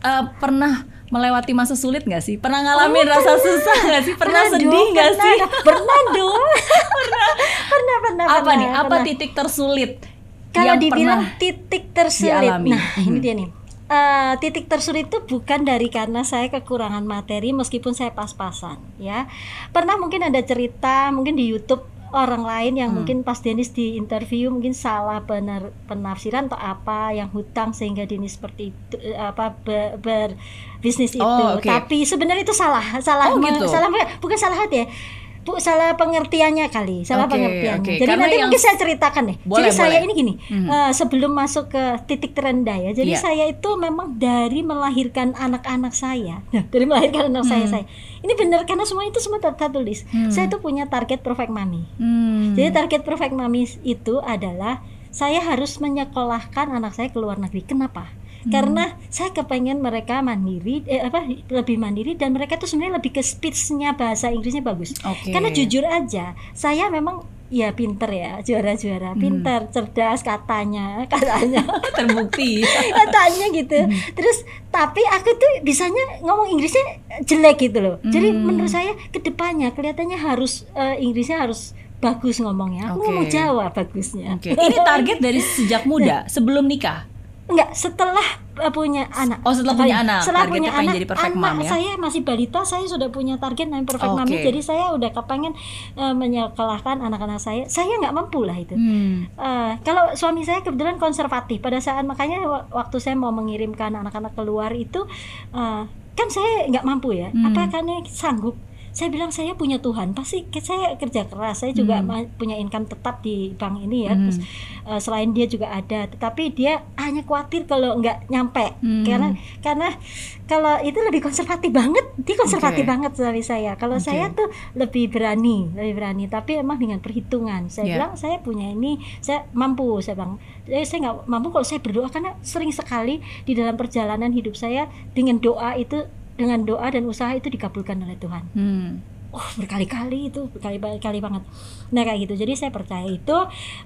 Uh, pernah melewati masa sulit nggak sih? Pernah ngalamin rasa susah nggak sih? Pernah, Pernah sedih dong, nggak pernah sih? Pernah dong. pernah, pernah, pernah. Apa pernah, nih? Apa pernah. titik tersulit? Kalau yang dibilang pernah titik tersulit, dialami? nah ini Mhm. dia nih. Eh, titik tersulit itu bukan dari karena saya kekurangan materi meskipun saya pas-pasan ya pernah mungkin ada cerita mungkin di YouTube orang lain yang Hmm. mungkin pas Denis di interview mungkin salah benar penafsiran atau apa yang hutang sehingga Denis seperti itu eh, apa be- berbisnis itu Oh, oke. tapi sebenarnya itu salah salah Oh, gitu. salah bukan salah hati ya Bu, salah pengertiannya kali, salah Oke, pengertiannya. oke. Jadi Karena nanti yang- mungkin saya ceritakan nih. Boleh, Jadi saya boleh. ini gini, Mhm. eh, sebelum masuk ke titik terendah ya. Jadi Iya. saya itu memang dari melahirkan anak-anak saya. Nah, dari melahirkan anak saya Hmm. saya. Ini benar karena semua itu semua ter- tertulis. Hmm. Saya itu punya target perfect mommy. Hmm. Jadi target perfect mommy itu adalah saya harus menyekolahkan anak saya ke luar negeri. Kenapa? Hmm. Karena saya kepengen mereka mandiri, eh, apa lebih mandiri dan mereka tuh sebenarnya lebih ke speech-nya bahasa Inggrisnya bagus. Oke. Karena jujur aja, saya memang ya pinter ya juara-juara Hmm. pinter cerdas katanya katanya Terbukti. katanya gitu Hmm. terus tapi aku tuh bisanya ngomong Inggrisnya jelek gitu loh jadi Hmm. menurut saya ke depannya kelihatannya harus eh, Inggrisnya harus bagus ngomongnya aku Oke. ngomong Jawa bagusnya Oke. Ini target dari sejak muda, sebelum nikah. Enggak, setelah uh, punya anak. Oh, setelah punya anak. Setelah Targetnya punya anak, jadi perfect anak mom ya? saya masih balita, saya sudah punya target namanya perfect Oke. mommy. Jadi saya udah kepengen uh, menyekolahkan anak-anak saya. Saya nggak mampu lah itu. Hmm. Uh, kalau suami saya kebetulan konservatif pada saat makanya wa- waktu saya mau mengirimkan anak-anak keluar itu uh, kan saya nggak mampu ya. Hmm. Apa karena sanggup? Saya bilang saya punya Tuhan, pasti saya kerja keras. Saya juga Hmm. punya income tetap di bank ini ya. Hmm. Terus uh, selain dia juga ada, tetapi dia hanya khawatir kalau nggak nyampe Hmm. karena karena kalau itu lebih konservatif banget, dia konservatif Oke. banget suami saya. Kalau Oke. saya tuh lebih berani, lebih berani, tapi emang dengan perhitungan. Saya Ya. bilang saya punya ini, saya mampu. Saya bilang, "Eh, saya nggak mampu kalau saya berdoa karena sering sekali di dalam perjalanan hidup saya dengan doa itu, dengan doa dan usaha itu dikabulkan oleh Tuhan. Hmm. Oh berkali-kali itu berkali-kali banget. Nah kayak gitu. Jadi saya percaya itu,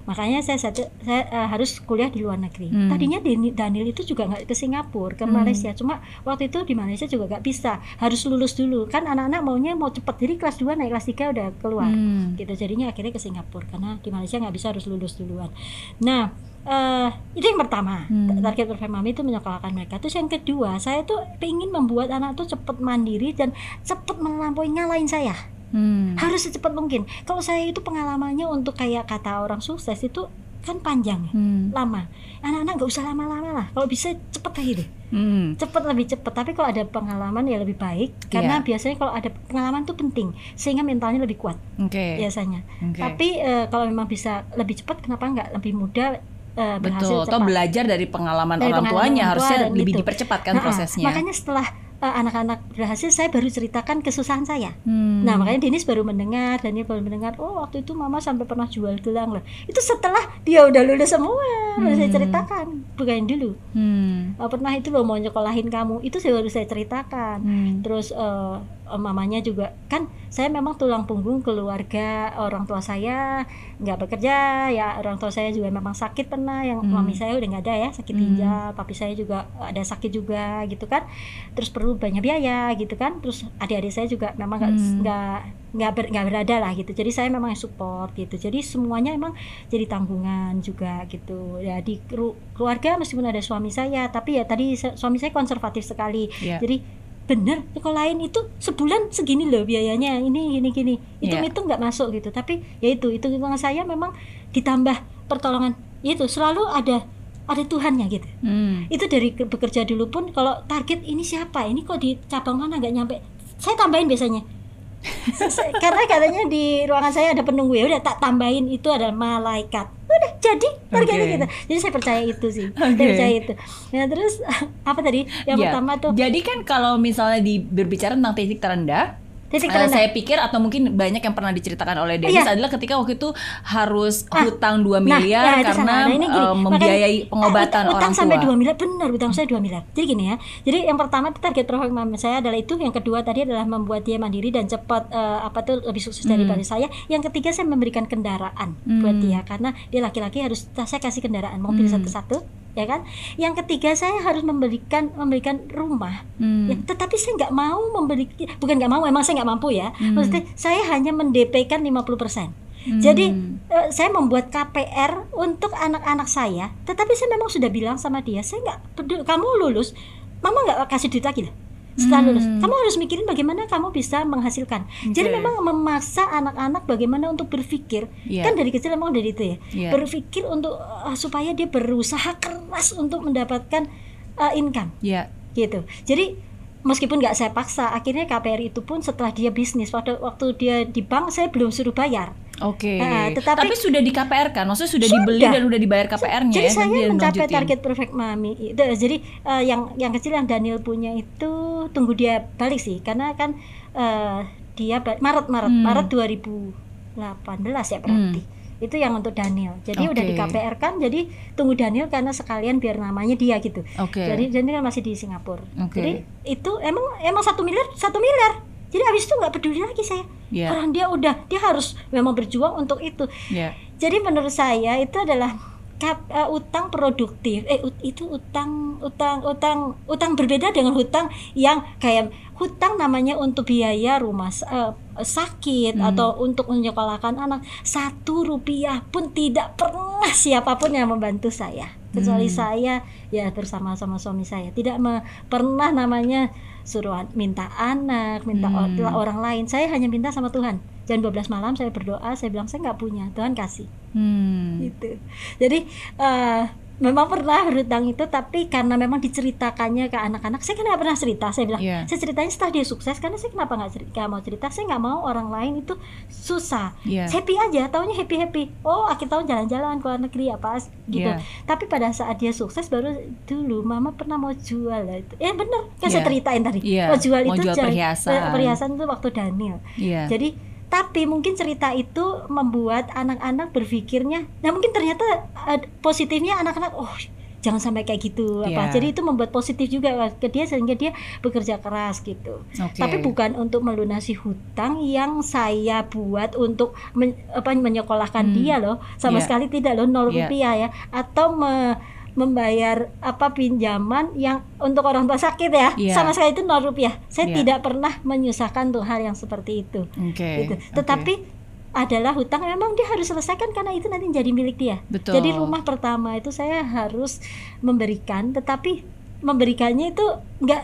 makanya saya saya, saya, eh, harus kuliah di luar negeri. Hmm. Tadinya Dani- Daniel itu juga nggak ke Singapura, ke Hmm. Malaysia. Cuma waktu itu di Malaysia juga nggak bisa, harus lulus dulu. Kan anak-anak maunya mau cepet. Jadi kelas 2 naik kelas 3 udah keluar. Hmm. Gitu. Jadinya akhirnya ke Singapura karena di Malaysia nggak bisa harus lulus duluan. Nah eh itu yang pertama Hmm. target perfect mami itu menyekolahkan mereka terus yang kedua saya tuh ingin membuat anak tuh cepet mandiri dan cepet melampaui ngalahin saya Hmm. harus secepat mungkin. Kalau saya itu pengalamannya untuk kayak kata orang sukses itu kan panjang ya, Hmm. lama. Anak-anak nggak usah lama-lama lah. Kalau bisa cepet aja deh, Hmm. cepet lebih cepet. Tapi kalau ada pengalaman ya lebih baik, karena Iya. biasanya kalau ada pengalaman itu penting, sehingga mentalnya lebih kuat Oke. biasanya. Oke. Tapi eh, kalau memang bisa lebih cepat, kenapa nggak lebih mudah eh, Betul, atau cepat? belajar dari pengalaman Dari orang pengalaman tuanya orang tua harusnya lebih gitu. dipercepatkan Nah, prosesnya. Makanya setelah eh, anak-anak berhasil, saya baru ceritakan kesusahan saya. Hmm. Nah makanya Denis baru mendengar dan dia baru mendengar oh waktu itu mama sampai pernah jual gelang loh itu setelah dia udah lulus semua baru saya Hmm. ceritakan bukan dulu Hmm. "Oh, pernah itu loh mau nyekolahin kamu itu saya baru saya ceritakan Hmm. terus eh, mamanya juga kan saya memang tulang punggung keluarga orang tua saya nggak bekerja ya orang tua saya juga memang sakit pernah yang Hmm. mami saya udah nggak ada ya sakit Hmm. ginjal papi saya juga ada sakit juga gitu kan terus perlu banyak biaya gitu kan terus adik-adik saya juga memang nggak Hmm. nggak nggak ber, berada lah gitu jadi saya memang support gitu jadi semuanya emang jadi tanggungan juga gitu ya di keluarga meskipun ada suami saya tapi ya tadi suami saya konservatif sekali Ya. jadi bener lain itu sebulan segini loh biayanya ini gini gini. Iya. itu nggak masuk gitu tapi ya itu hitung hitungan saya memang ditambah pertolongan. Itu selalu ada ada Tuhannya gitu. Hmm. itu dari ke- bekerja dulu pun kalau target ini siapa ini kok di cabang mana nggak nyampe saya tambahin biasanya. Karena katanya di ruangan saya ada penunggu ya udah tak tambahin itu adalah malaikat udah jadi. Targetnya Oke. gitu jadi saya percaya itu sih. Oke. saya percaya itu. Nah terus apa tadi? Yang Ya, pertama tuh? Jadi kan kalau misalnya di berbicara tentang titik terendah, titik terendah saya pikir atau mungkin banyak yang pernah diceritakan oleh Dennis Iya. adalah ketika waktu itu harus Ah, hutang 2 Nah, miliar ya, karena sama. Nah, ini gini, eh, makanya, membiayai eh, pengobatan utang, utang orang sampai tua. 2 miliar benar utang saya 2 miliar jadi gini ya jadi yang pertama target profil mama saya adalah itu yang kedua tadi adalah membuat dia mandiri dan cepat eh, apa tuh lebih sukses daripada saya yang ketiga saya memberikan kendaraan buat Hmm. dia karena dia laki-laki harus saya kasih kendaraan mobil Hmm. satu-satu ya kan yang ketiga saya harus memberikan memberikan rumah Hmm. Ya, tetapi saya nggak mau memberi bukan nggak mau emang saya nggak mampu ya Hmm. maksudnya saya hanya mendp-kan 50% Hmm. jadi eh, saya membuat KPR untuk anak-anak saya tetapi saya memang sudah bilang sama dia saya nggak peduli kamu lulus mama nggak kasih duit lagi lah setelah Hmm. lulus kamu harus mikirin bagaimana kamu bisa menghasilkan jadi Oke. memang memaksa anak-anak bagaimana untuk berpikir Iya. kan dari kecil memang dari itu ya Iya. berpikir untuk eh, supaya dia berusaha keras untuk mendapatkan eh, income Ya. gitu jadi meskipun nggak saya paksa akhirnya KPR itu pun setelah dia bisnis waktu waktu dia di bank saya belum suruh bayar Oke. Nah, tetapi- Tapi sudah di KPR kan? Maksudnya sudah, Sudah. dibeli dan udah dibayar KPR-nya jadi ya? saya nanti dia mencapai lanjutin. target perfect mami itu jadi eh, yang yang kecil yang Daniel punya itu tunggu dia balik sih karena kan eh, dia Maret Maret Hmm. Maret 2018 ya berarti itu yang untuk Daniel jadi udah Oke. di KPR kan jadi tunggu Daniel karena sekalian biar namanya dia gitu Oke. jadi Daniel masih di Singapura Oke. jadi itu emang emang satu miliar satu miliar jadi abis itu nggak peduli lagi saya Iya. orang dia udah dia harus memang berjuang untuk itu Iya. jadi menurut saya itu adalah kap- eh, utang produktif. Eh ut- itu utang utang utang utang berbeda dengan hutang yang kayak hutang namanya untuk biaya rumah eh, sakit Hmm. atau untuk menyekolahkan anak. Satu rupiah pun tidak pernah siapa pun yang membantu saya kecuali Hmm. saya ya bersama sama suami saya tidak me- pernah namanya suruh minta anak, minta Hmm. or- orang lain. Saya hanya minta sama Tuhan. Jam 12 malam saya berdoa, saya bilang saya nggak punya, Tuhan kasih Hmm. gitu. Jadi eh, memang pernah berhutang itu, tapi karena memang diceritakannya ke anak-anak, saya kan nggak pernah cerita. Saya bilang, Iya. saya ceritanya setelah dia sukses, karena saya kenapa nggak cerita, nggak mau cerita? Saya nggak mau orang lain itu susah. Iya. Happy aja, tahunya happy happy. Oh, akhir tahun jalan-jalan ke luar negeri apa gitu. Iya. Tapi pada saat dia sukses baru dulu, Mama pernah mau jual lah itu. Eh bener, kan saya Iya. ceritain tadi. Iya, Mau jual mau itu jual perhiasan. perhiasan itu waktu Daniel. Iya. Jadi tapi mungkin cerita itu membuat anak-anak berpikirnya, nah mungkin ternyata eh, positifnya anak-anak, oh jangan sampai kayak gitu apa. Iya. Jadi itu membuat positif juga ke dia sehingga dia bekerja keras gitu. Oke. Tapi bukan untuk melunasi hutang yang saya buat untuk men- apa menyekolahkan Hmm. dia loh, sama Iya. sekali tidak loh nol Iya. rupiah ya, atau me- membayar apa pinjaman yang untuk orang tua sakit ya, Iya. sama sekali itu nol rupiah. Saya Iya. tidak pernah menyusahkan tuh hal yang seperti itu Oke. gitu. Tetapi adalah hutang memang dia harus selesaikan karena itu nanti jadi milik dia. Betul. Jadi rumah pertama itu saya harus memberikan, tetapi memberikannya itu enggak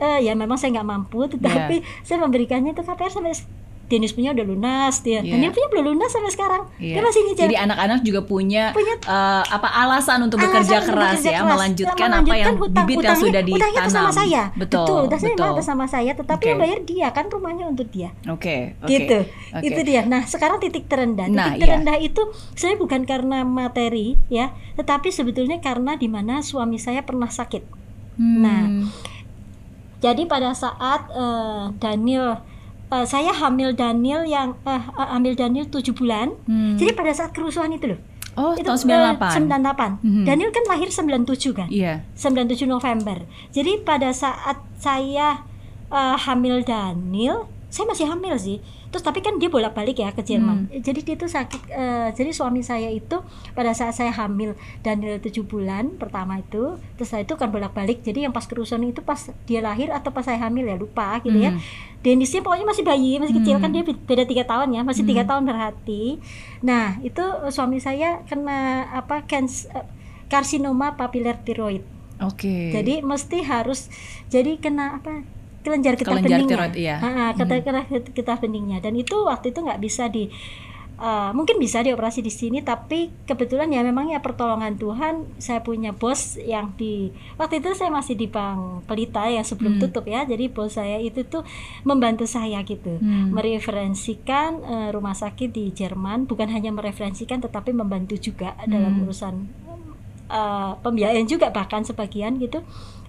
eh, ya memang saya nggak mampu, tetapi saya memberikannya itu KPR sampai Dennis punya udah lunas dia. Iya. Daniel punya belum lunas sampai sekarang. Iya. Dia masih nyicil. Jadi anak-anak juga punya, Punya eh, apa alasan untuk Alasan bekerja untuk keras bekerja ya, keras. melanjutkan, Ya, apa yang hutang- bibit yang hutangnya- sudah hutangnya ditanam. sama saya. Betul, hutangnya betul. atas sama saya, tetapi Oke. yang bayar dia kan rumahnya untuk dia. Oke, oke. gitu Oke. itu dia nah sekarang titik terendah titik Nah, iya. terendah itu saya bukan karena materi ya tetapi sebetulnya karena di mana suami saya pernah sakit Hmm. Nah, jadi pada saat eh, Daniel eh, saya hamil Daniel yang eh, hamil Daniel 7 bulan Hmm. jadi pada saat kerusuhan itu loh oh, itu tahun eh, 98. 98 Mhm. Daniel kan lahir 97 kan Iya. 97 November. Jadi pada saat saya eh, hamil Daniel, saya masih hamil sih. Terus tapi kan dia bolak-balik ya ke Jerman. Hmm. Jadi dia tuh sakit. eh, jadi suami saya itu pada saat saya hamil Daniel 7 bulan pertama itu, terus saya itu kan bolak-balik. Jadi yang pas kerusuhan itu pas dia lahir atau pas saya hamil ya lupa gitu ya. Hmm. Denisnya pokoknya masih bayi, masih kecil Hmm. kan dia be- beda tiga tahun ya, masih tiga Hmm. tahun berarti. Nah itu eh, suami saya kena apa kans eh, karsinoma papiler tiroid. Oke. Jadi mesti harus jadi kena apa kelenjar getah Kelenjar beningnya. tiroid, iya. Getah, getah- beningnya dan itu waktu itu nggak bisa di eh, mungkin bisa dioperasi di sini tapi kebetulan ya memang ya pertolongan Tuhan saya punya bos yang di waktu itu saya masih di Bank Pelita yang sebelum Hmm. tutup ya jadi bos saya itu tuh membantu saya gitu Hmm. mereferensikan eh, rumah sakit di Jerman bukan hanya mereferensikan tetapi membantu juga dalam Hmm. urusan eh, pembiayaan juga bahkan sebagian gitu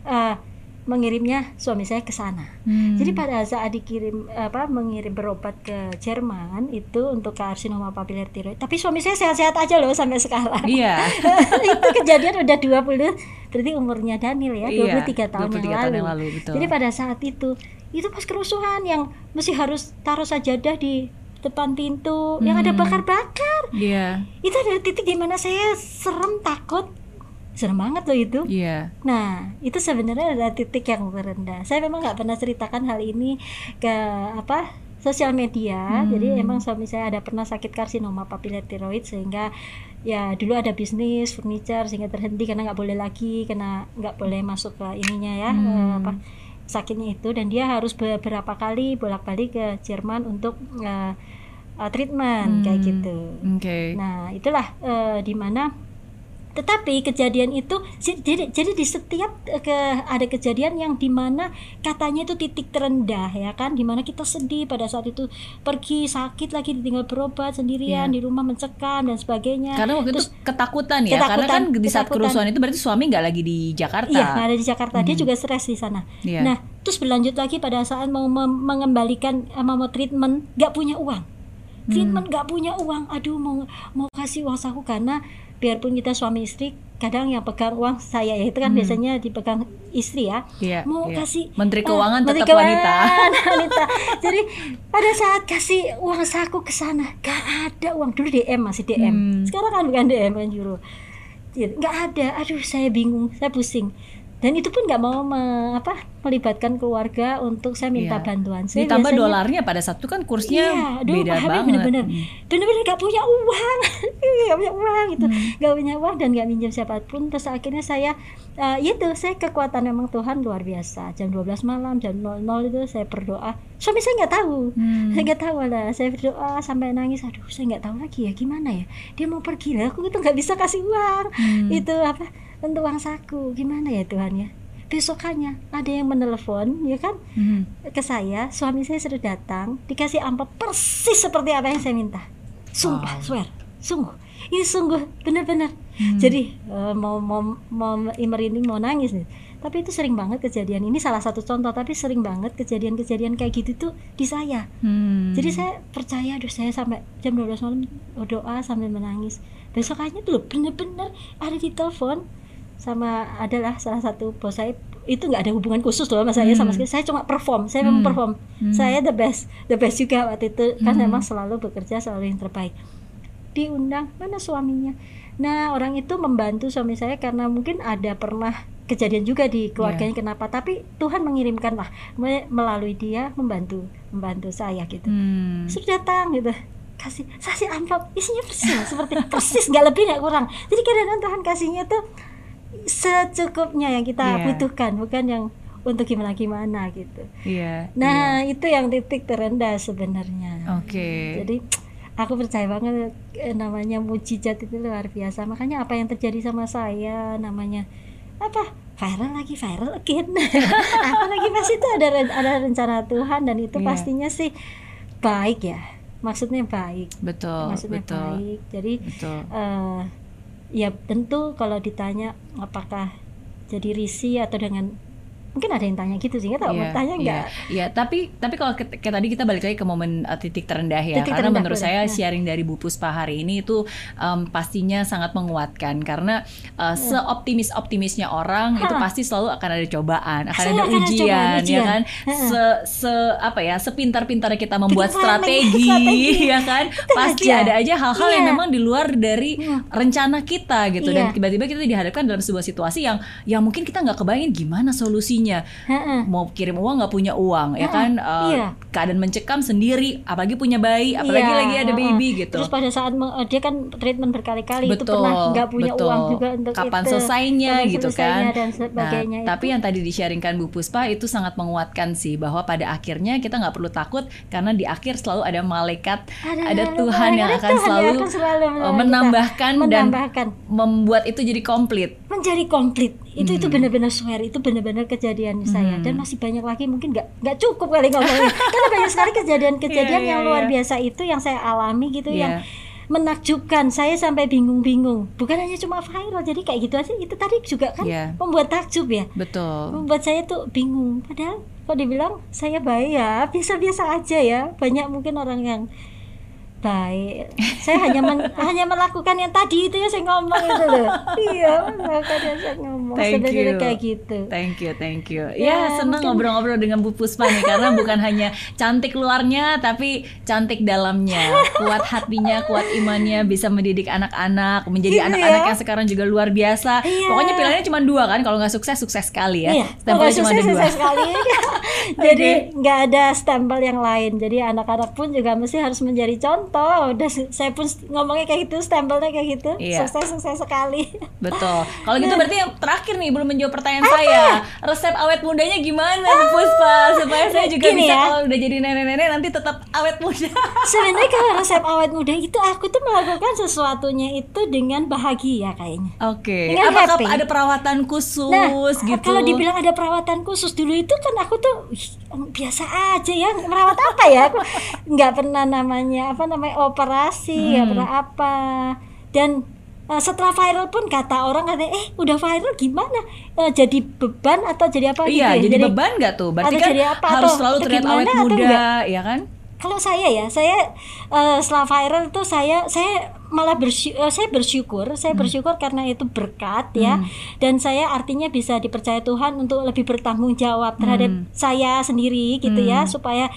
eh, mengirimnya suami saya ke sana. Hmm. Jadi pada saat dikirim apa mengirim berobat ke Jerman itu untuk karsinoma papiler tiroid. Tapi suami saya sehat-sehat aja loh sampai sekarang. Iya. itu kejadian udah 20 berarti umurnya Daniel ya, Iya, 23 tahun, 23 yang, tahun lalu. yang lalu, betul. Jadi pada saat itu itu pas kerusuhan yang mesti harus taruh sajadah di depan pintu yang ada Hmm. bakar-bakar. Iya. Itu ada titik di mana saya serem takut. Serem banget loh itu. Iya. Nah, itu sebenarnya adalah titik yang terendah. Saya memang nggak pernah ceritakan hal ini ke apa sosial media. Hmm. Jadi emang suami saya ada pernah sakit karsinoma papiler tiroid sehingga ya dulu ada bisnis furniture sehingga terhenti karena nggak boleh lagi karena nggak boleh masuk ke ininya ya Hmm. eh, apa sakitnya itu dan dia harus beberapa kali bolak-balik ke Jerman untuk eh, eh, treatment kayak Hmm. gitu. Oke. Nah, itulah eh, di mana tetapi kejadian itu jadi jadi di setiap eh, ke ada kejadian yang di mana katanya itu titik terendah ya kan di mana kita sedih pada saat itu pergi sakit lagi ditinggal berobat sendirian Iya. di rumah mencekam dan sebagainya. Karena waktu Terus- itu ketakutan ya, karena Ketakutan, kan di saat ketakutan. kerusuhan itu berarti suami nggak lagi di Jakarta. Iya, nggak ada di Jakarta. Dia Mhm. juga stres di sana. Iya. Nah, terus berlanjut lagi pada saat mau mengembalikan eh, mau treatment, nggak punya uang. Treatment nggak punya uang. Aduh, mau mau kasih uang saku karena biarpun kita suami istri kadang yang pegang uang saya ya itu kan biasanya dipegang istri ya Iya, mau iya. kasih Menteri eh, Keuangan Menteri tetap wanita. Keuangan, wanita. jadi pada saat kasih uang saku ke sana gak ada uang dulu DM masih DM Hmm. sekarang kan bukan DM kan Gitu, nggak ada aduh saya bingung saya pusing dan itu pun nggak mau me- apa melibatkan keluarga untuk saya minta Iya. bantuan saya Ditambah biasanya- dolarnya pada saat itu kan kursnya Iya, aduh, beda pahamnya banget. bener-bener, Hmm. bener-bener gak punya uang, gak punya uang gitu, Hmm. gak punya uang dan gak minjem siapa pun. Terus akhirnya saya, eh, itu saya kekuatan memang Tuhan luar biasa. Jam 12 malam, jam 00 itu saya berdoa. Suami saya nggak tahu, Hmm. saya nggak tahu lah. Saya berdoa sampai nangis. Aduh, saya nggak tahu lagi ya gimana ya. Dia mau pergi lah, aku itu nggak bisa kasih uang. Hmm. Itu apa? Untuk uang saku, gimana ya Tuhan ya? Besokannya ada yang menelepon, ya kan? Hmm. ke saya, suami saya sudah datang, dikasih amplop persis seperti apa yang saya minta. Sumpah, Wow. swear, sungguh. Ini sungguh benar-benar. Hmm. Jadi eh, mau mau mau merinding mau nangis nih. Tapi itu sering banget kejadian. Ini salah satu contoh, tapi sering banget kejadian-kejadian kayak gitu tuh di saya. Hmm. Jadi saya percaya, aduh saya sampai jam 12 malam doa sambil menangis. Besokannya tuh bener-bener ada di telepon sama adalah salah satu bos saya itu nggak ada hubungan khusus loh sama saya sama Hmm. sekali. Saya cuma perform, saya Hmm. perform. Hmm. Saya the best, the best juga waktu itu kan Hmm. memang selalu bekerja selalu yang terbaik. Diundang mana suaminya? Nah orang itu membantu suami saya karena mungkin ada pernah kejadian juga di keluarganya kenapa? Tapi Tuhan mengirimkan lah me- melalui dia membantu membantu saya gitu Hmm. sudah datang gitu kasih kasih amplop isinya persis seperti persis nggak lebih nggak kurang jadi kadang-kadang Tuhan kasihnya tuh secukupnya yang kita Iya. butuhkan bukan yang untuk gimana gimana gitu Iya. nah itu yang titik terendah sebenarnya. Oke. jadi aku percaya banget eh, namanya mujizat itu luar biasa makanya apa yang terjadi sama saya namanya apa viral lagi viral again apalagi pasti itu ada ada rencana Tuhan dan itu Iya. pastinya sih baik ya maksudnya baik Betul. maksudnya betul. baik jadi Betul. eh ya tentu kalau ditanya apakah jadi risih atau dengan mungkin ada yang tanya gitu sih nggak tahu mau tanya iya, nggak Iya, tapi tapi kalau kayak tadi kita balik lagi ke momen uh, titik terendah ya, Titik karena terendah, menurut saya Nah. sharing dari Bu Puspa hari ini itu um, pastinya sangat menguatkan karena uh, seoptimis optimisnya orang itu. Ha. pasti selalu akan ada cobaan, akan ada akan ada ujian, ya ujian. kan? Ha. Se se apa ya, sepintar-pintarnya kita membuat planning, strategi, strategi. ya kan? Pasti aja. ada aja hal-hal yang Iya. memang di luar dari Hmm. rencana kita gitu dan Iya. tiba-tiba kita dihadapkan dalam sebuah situasi yang yang mungkin kita nggak kebayangin gimana solusinya Ha-ha. mau kirim uang nggak punya uang ya Ha-ha, kan Uh, iya. keadaan mencekam sendiri apalagi punya bayi apalagi Iya, lagi ada baby gitu Terus pada saat me- dia kan treatment berkali-kali itu betul pernah nggak punya betul. uang juga untuk kapan itu. selesainya Kapan gitu selesainya kan dan sebagainya nah itu. tapi yang tadi disharingkan Bu Puspa itu sangat menguatkan sih bahwa pada akhirnya kita nggak perlu takut karena di akhir selalu ada malaikat ada, Tuhan yang ada akan Tuhan selalu, akan selalu uh, menolong menambahkan kita. dan menambahkan membuat itu jadi komplit menjadi komplit itu itu Hmm. benar-benar swear itu benar-benar kejadian saya. Hmm. dan masih banyak lagi mungkin nggak nggak cukup kali ngomongnya karena banyak sekali kejadian-kejadian Iya, iya, yang luar iya. biasa itu yang saya alami gitu Iya. yang menakjubkan. Saya sampai bingung-bingung. Bukan hanya cuma viral jadi kayak gitu aja. Itu tadi juga kan Iya. membuat takjub ya. Betul. Membuat saya tuh bingung. Padahal kalau dibilang saya baik ya biasa-biasa aja ya. Banyak mungkin orang yang baik saya hanya men- hanya melakukan yang tadi itu ya saya ngomong itu loh iya melakukan yang saya ngomong Thank sebenarnya you. kayak gitu Thank you, thank you. Ya, Ya, senang ngobrol-ngobrol dengan Bu Puspa nih karena bukan hanya cantik luarnya tapi cantik dalamnya. Kuat hatinya, kuat imannya, bisa mendidik anak-anak, menjadi Gitu anak-anak ya. yang sekarang juga luar biasa. Iya. Pokoknya pilihannya cuma dua kan, kalau nggak sukses sukses sekali ya. Iya, Stempelnya cuma ada sukses, dua. sukses sekali. Jadi nggak ada stempel yang lain. Jadi anak-anak pun juga mesti harus menjadi contoh. Udah su- saya pun ngomongnya kayak gitu, stempelnya kayak gitu. Iya. Sukses sukses sekali. Betul. Kalau gitu berarti yang terakhir nih belum menjawab pertanyaan saya. Resep awet mudanya gimana Bu Puspa supaya saya juga Gini bisa ya. kalau udah jadi nenek-nenek nanti tetap awet muda. Sebenarnya kalau resep awet muda itu aku tuh melakukan sesuatunya itu dengan bahagia kayaknya. Oke. Dengan Apakah happy. ada perawatan khusus Nah, gitu? kalau dibilang ada perawatan khusus dulu itu kan aku tuh "Ih, biasa aja ya merawat apa ya? Aku nggak pernah namanya apa namanya operasi, nggak Hmm. pernah apa. Dan eh, setelah viral pun kata orang katanya eh udah viral gimana? Eh, jadi beban atau jadi apa Iya, gitu ya? jadi, beban nggak tuh? Berarti kan jadi apa? harus Atau- selalu terlihat gimana awet muda, ya kan? kalau saya ya saya eh, setelah viral tuh saya saya malah bersyukur saya bersyukur saya bersyukur karena itu berkat ya dan saya artinya bisa dipercaya Tuhan untuk lebih bertanggung jawab terhadap saya sendiri gitu ya supaya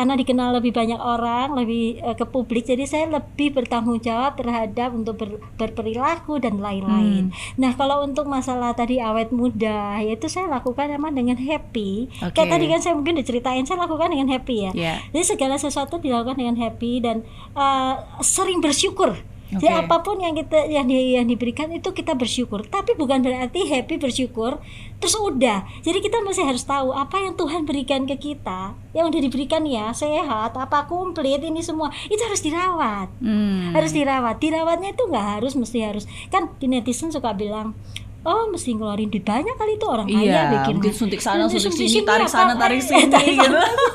karena dikenal lebih banyak orang lebih eh, ke publik jadi saya lebih bertanggung jawab terhadap untuk ber- berperilaku dan lain-lain nah kalau untuk masalah tadi awet muda yaitu saya lakukan emang dengan happy Oke. kayak tadi kan saya mungkin diceritain saya lakukan dengan happy ya Iya. jadi segala sesuatu dilakukan dengan happy dan eh, sering bersyukur. Jadi Oke. apa pun yang kita yang, di- yang diberikan itu kita bersyukur. Tapi bukan berarti happy bersyukur terus udah. Jadi kita masih harus tahu apa yang Tuhan berikan ke kita. Yang udah diberikan ya sehat, apa komplit ini semua itu harus dirawat. Hmm. Harus dirawat. Dirawatnya itu nggak harus mesti harus kan di netizen suka bilang Oh mesti ngeluarin duit banyak kali itu orang kaya Iya, bikin mungkin suntik sana, Suntik suntik sini, sini, tarik apa- sana, tarik sini, tarik gitu.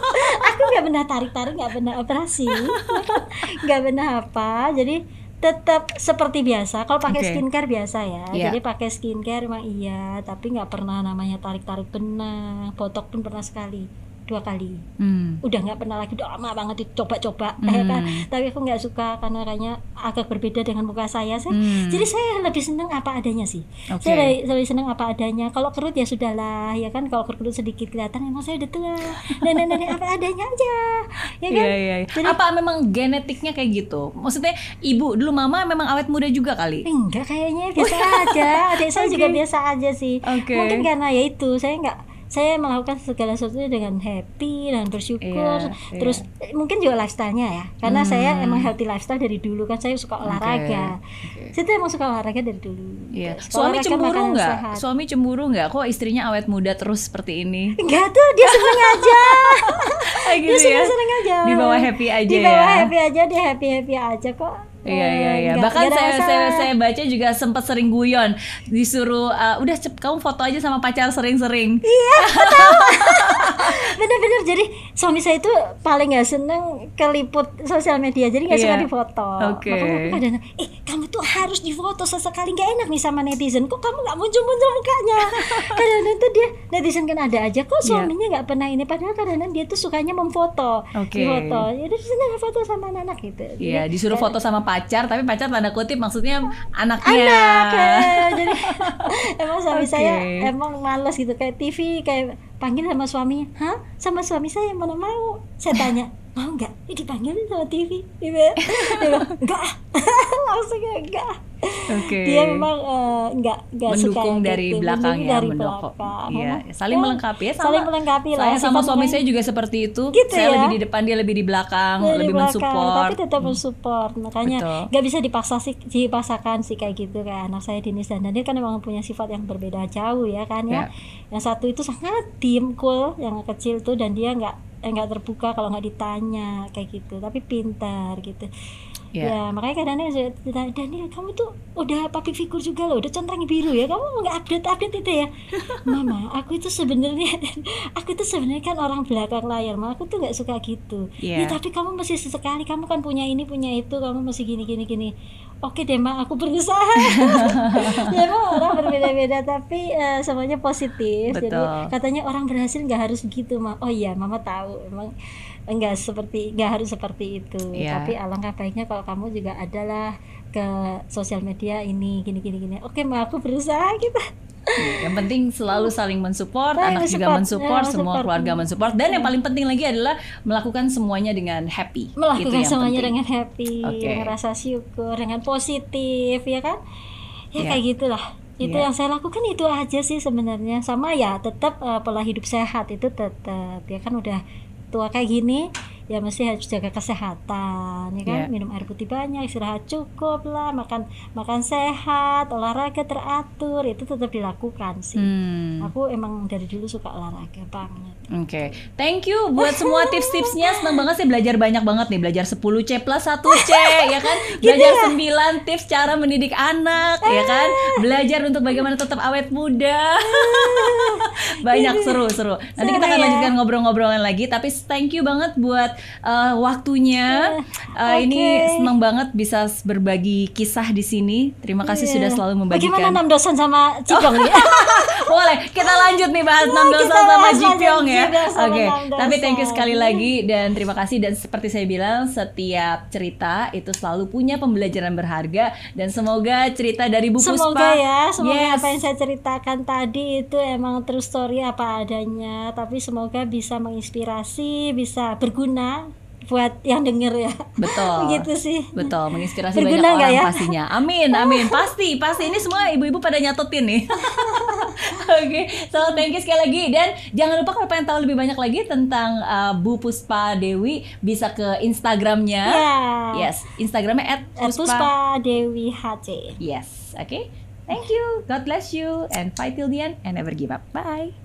aku nggak pernah tarik tarik nggak pernah operasi nggak pernah apa jadi tetap seperti biasa kalau pakai Oke. skincare biasa ya Iya. jadi pakai skincare emang iya tapi nggak pernah namanya tarik tarik benang botok pun pernah sekali dua kali Hmm. udah nggak pernah lagi udah lama banget dicoba-coba ya kan Hmm. tapi aku nggak suka karena kayaknya agak berbeda dengan muka saya saya Hmm. jadi saya lebih seneng apa adanya sih Oke. saya lebih, lebih seneng apa adanya kalau kerut ya sudahlah ya kan kalau kerut sedikit kelihatan emang saya udah tua dan dan dan apa adanya aja ya kan Iya, iya, iya. Jadi- Apa memang genetiknya kayak gitu? Maksudnya ibu dulu mama memang awet muda juga kali? enggak kayaknya biasa aja adik saya juga Oke. biasa aja sih Oke. mungkin karena ya itu saya nggak saya melakukan segala sesuatunya dengan happy dan bersyukur Iya, terus eh, mungkin juga lifestyle-nya ya karena Hmm. saya emang healthy lifestyle dari dulu kan saya suka olahraga saya tuh emang suka olahraga dari dulu. Suka Suami cemburu nggak? Suami cemburu nggak? Kok istrinya awet muda terus seperti ini? enggak tuh dia seneng aja Kayak dia gitu ya? seneng seneng aja Di bawah happy aja di bawah ya? happy aja dia happy happy aja kok Iya iya iya. Bahkan saya, saya saya baca juga sempat sering guyon disuruh uh, udah cep kamu foto aja sama pacar sering-sering. Iya. bener-bener jadi suami saya itu paling nggak seneng keliput sosial media jadi nggak suka Iya. difoto Oke. makanya aku kadang eh kamu tuh harus difoto sesekali nggak enak nih sama netizen kok kamu nggak muncul-muncul mukanya kadang-kadang tuh dia netizen kan ada aja kok Iya. suaminya nggak pernah ini padahal kadang-kadang dia tuh sukanya memfoto Oke. di foto jadi seneng foto sama anak-anak gitu Iya, Jadi, disuruh foto sama pacar, tapi pacar tanda kutip maksudnya anaknya. anak kayak jadi emang suami Oke. saya emang males gitu kayak TV kayak panggil sama suaminya hah sama suami saya mana mau saya tanya mau nggak ini dipanggilin sama TV gitu dia bilang enggak ah." langsung enggak Oke. dia memang eh, enggak enggak suka mendukung yang dari gitu. belakang ya dari mendukung. belakang Iya, Memang, saling ya, melengkapi ya sama. saling melengkapi lah Saya sama suami saya juga seperti itu. Gitu saya ya? lebih di depan, dia lebih di belakang, dari lebih belakang, mensupport. tapi tetap mensupport makanya nggak bisa dipaksa sih dipaksakan sih kayak gitu kayak anak saya Dinis dan Daniel kan memang punya sifat yang berbeda jauh ya kan Ya. ya yang satu itu sangat diem cool yang kecil tuh dan dia nggak nggak terbuka kalau nggak ditanya kayak gitu. Tapi pintar gitu. Ya. ya makanya kadang-kadang ditanya, Daniel kamu tuh udah public figure juga loh udah centang biru ya. Kamu nggak update update itu ya? Mama aku itu sebenarnya aku itu sebenarnya kan orang belakang layar. Mama aku tuh nggak suka gitu. Iya. ya tapi kamu mesti sesekali kamu kan punya ini punya itu kamu mesti gini gini gini oke deh mak aku berusaha. Ya emang orang berbeda-beda tapi eh, semuanya positif. Jadi Betul. katanya orang berhasil nggak harus gitu mak oh iya mama tahu emang enggak seperti nggak harus seperti itu. Iya. tapi alangkah baiknya kalau kamu juga adalah ke sosial media ini gini gini gini. Oke mak aku berusaha gitu Yang penting selalu saling mensupport, Saling anak juga mensupport, ya, semua mensupport. keluarga mensupport, dan yang paling penting lagi adalah melakukan semuanya dengan happy. Itu melakukan yang semuanya penting. dengan happy Oke. merasa syukur dengan positif ya kan ya Iya. kayak gitulah itu Iya. yang saya lakukan itu aja sih sebenarnya sama ya tetap eh, pola hidup sehat itu tetap ya kan udah tua kayak gini ya mesti harus jaga kesehatan ya kan Iya. minum air putih banyak istirahat cukup lah makan makan sehat olahraga teratur itu tetap dilakukan sih Hmm. aku emang dari dulu suka olahraga banget Oke, thank you buat semua tips-tipsnya. Senang banget sih belajar banyak banget nih. Belajar 10 C plus 1 C, ya kan? Gitu Belajar 9 tips cara mendidik anak, ya kan? Belajar untuk bagaimana tetap awet muda. banyak seru-seru. Nanti kita akan ya. lanjutkan ngobrol-ngobrolan lagi. Tapi thank you banget buat uh, waktunya. Uh, Oke. Ini senang banget bisa berbagi kisah di sini. Terima kasih Iya. sudah selalu Bagaimana membagikan. enam dosan sama Cipong ya? Boleh, kita lanjut nih bahas Ya, enam kita sama bahas Jipyong ya. Oke, dosa. tapi thank you sekali lagi dan terima kasih dan seperti saya bilang setiap cerita itu selalu punya pembelajaran berharga dan semoga cerita dari Bu Puspa Semoga ya, semoga Yes. apa yang saya ceritakan tadi itu emang true story apa adanya, tapi semoga bisa menginspirasi, bisa berguna buat yang denger ya. Betul. Begitu sih. Betul, menginspirasi Berguna banyak orang ya? pastinya. Amin, amin. Pasti, pasti. Ini semua ibu-ibu pada nyatetin nih. Oke, so thank you sekali lagi. Dan jangan lupa kalau pengen tahu lebih banyak lagi tentang uh, Bu Puspa Dewi, bisa ke Instagramnya. Ya. Yes, Instagramnya at Puspa. Puspa Dewi HC. Yes, oke. Thank you. God bless you and fight till the end and never give up. Bye.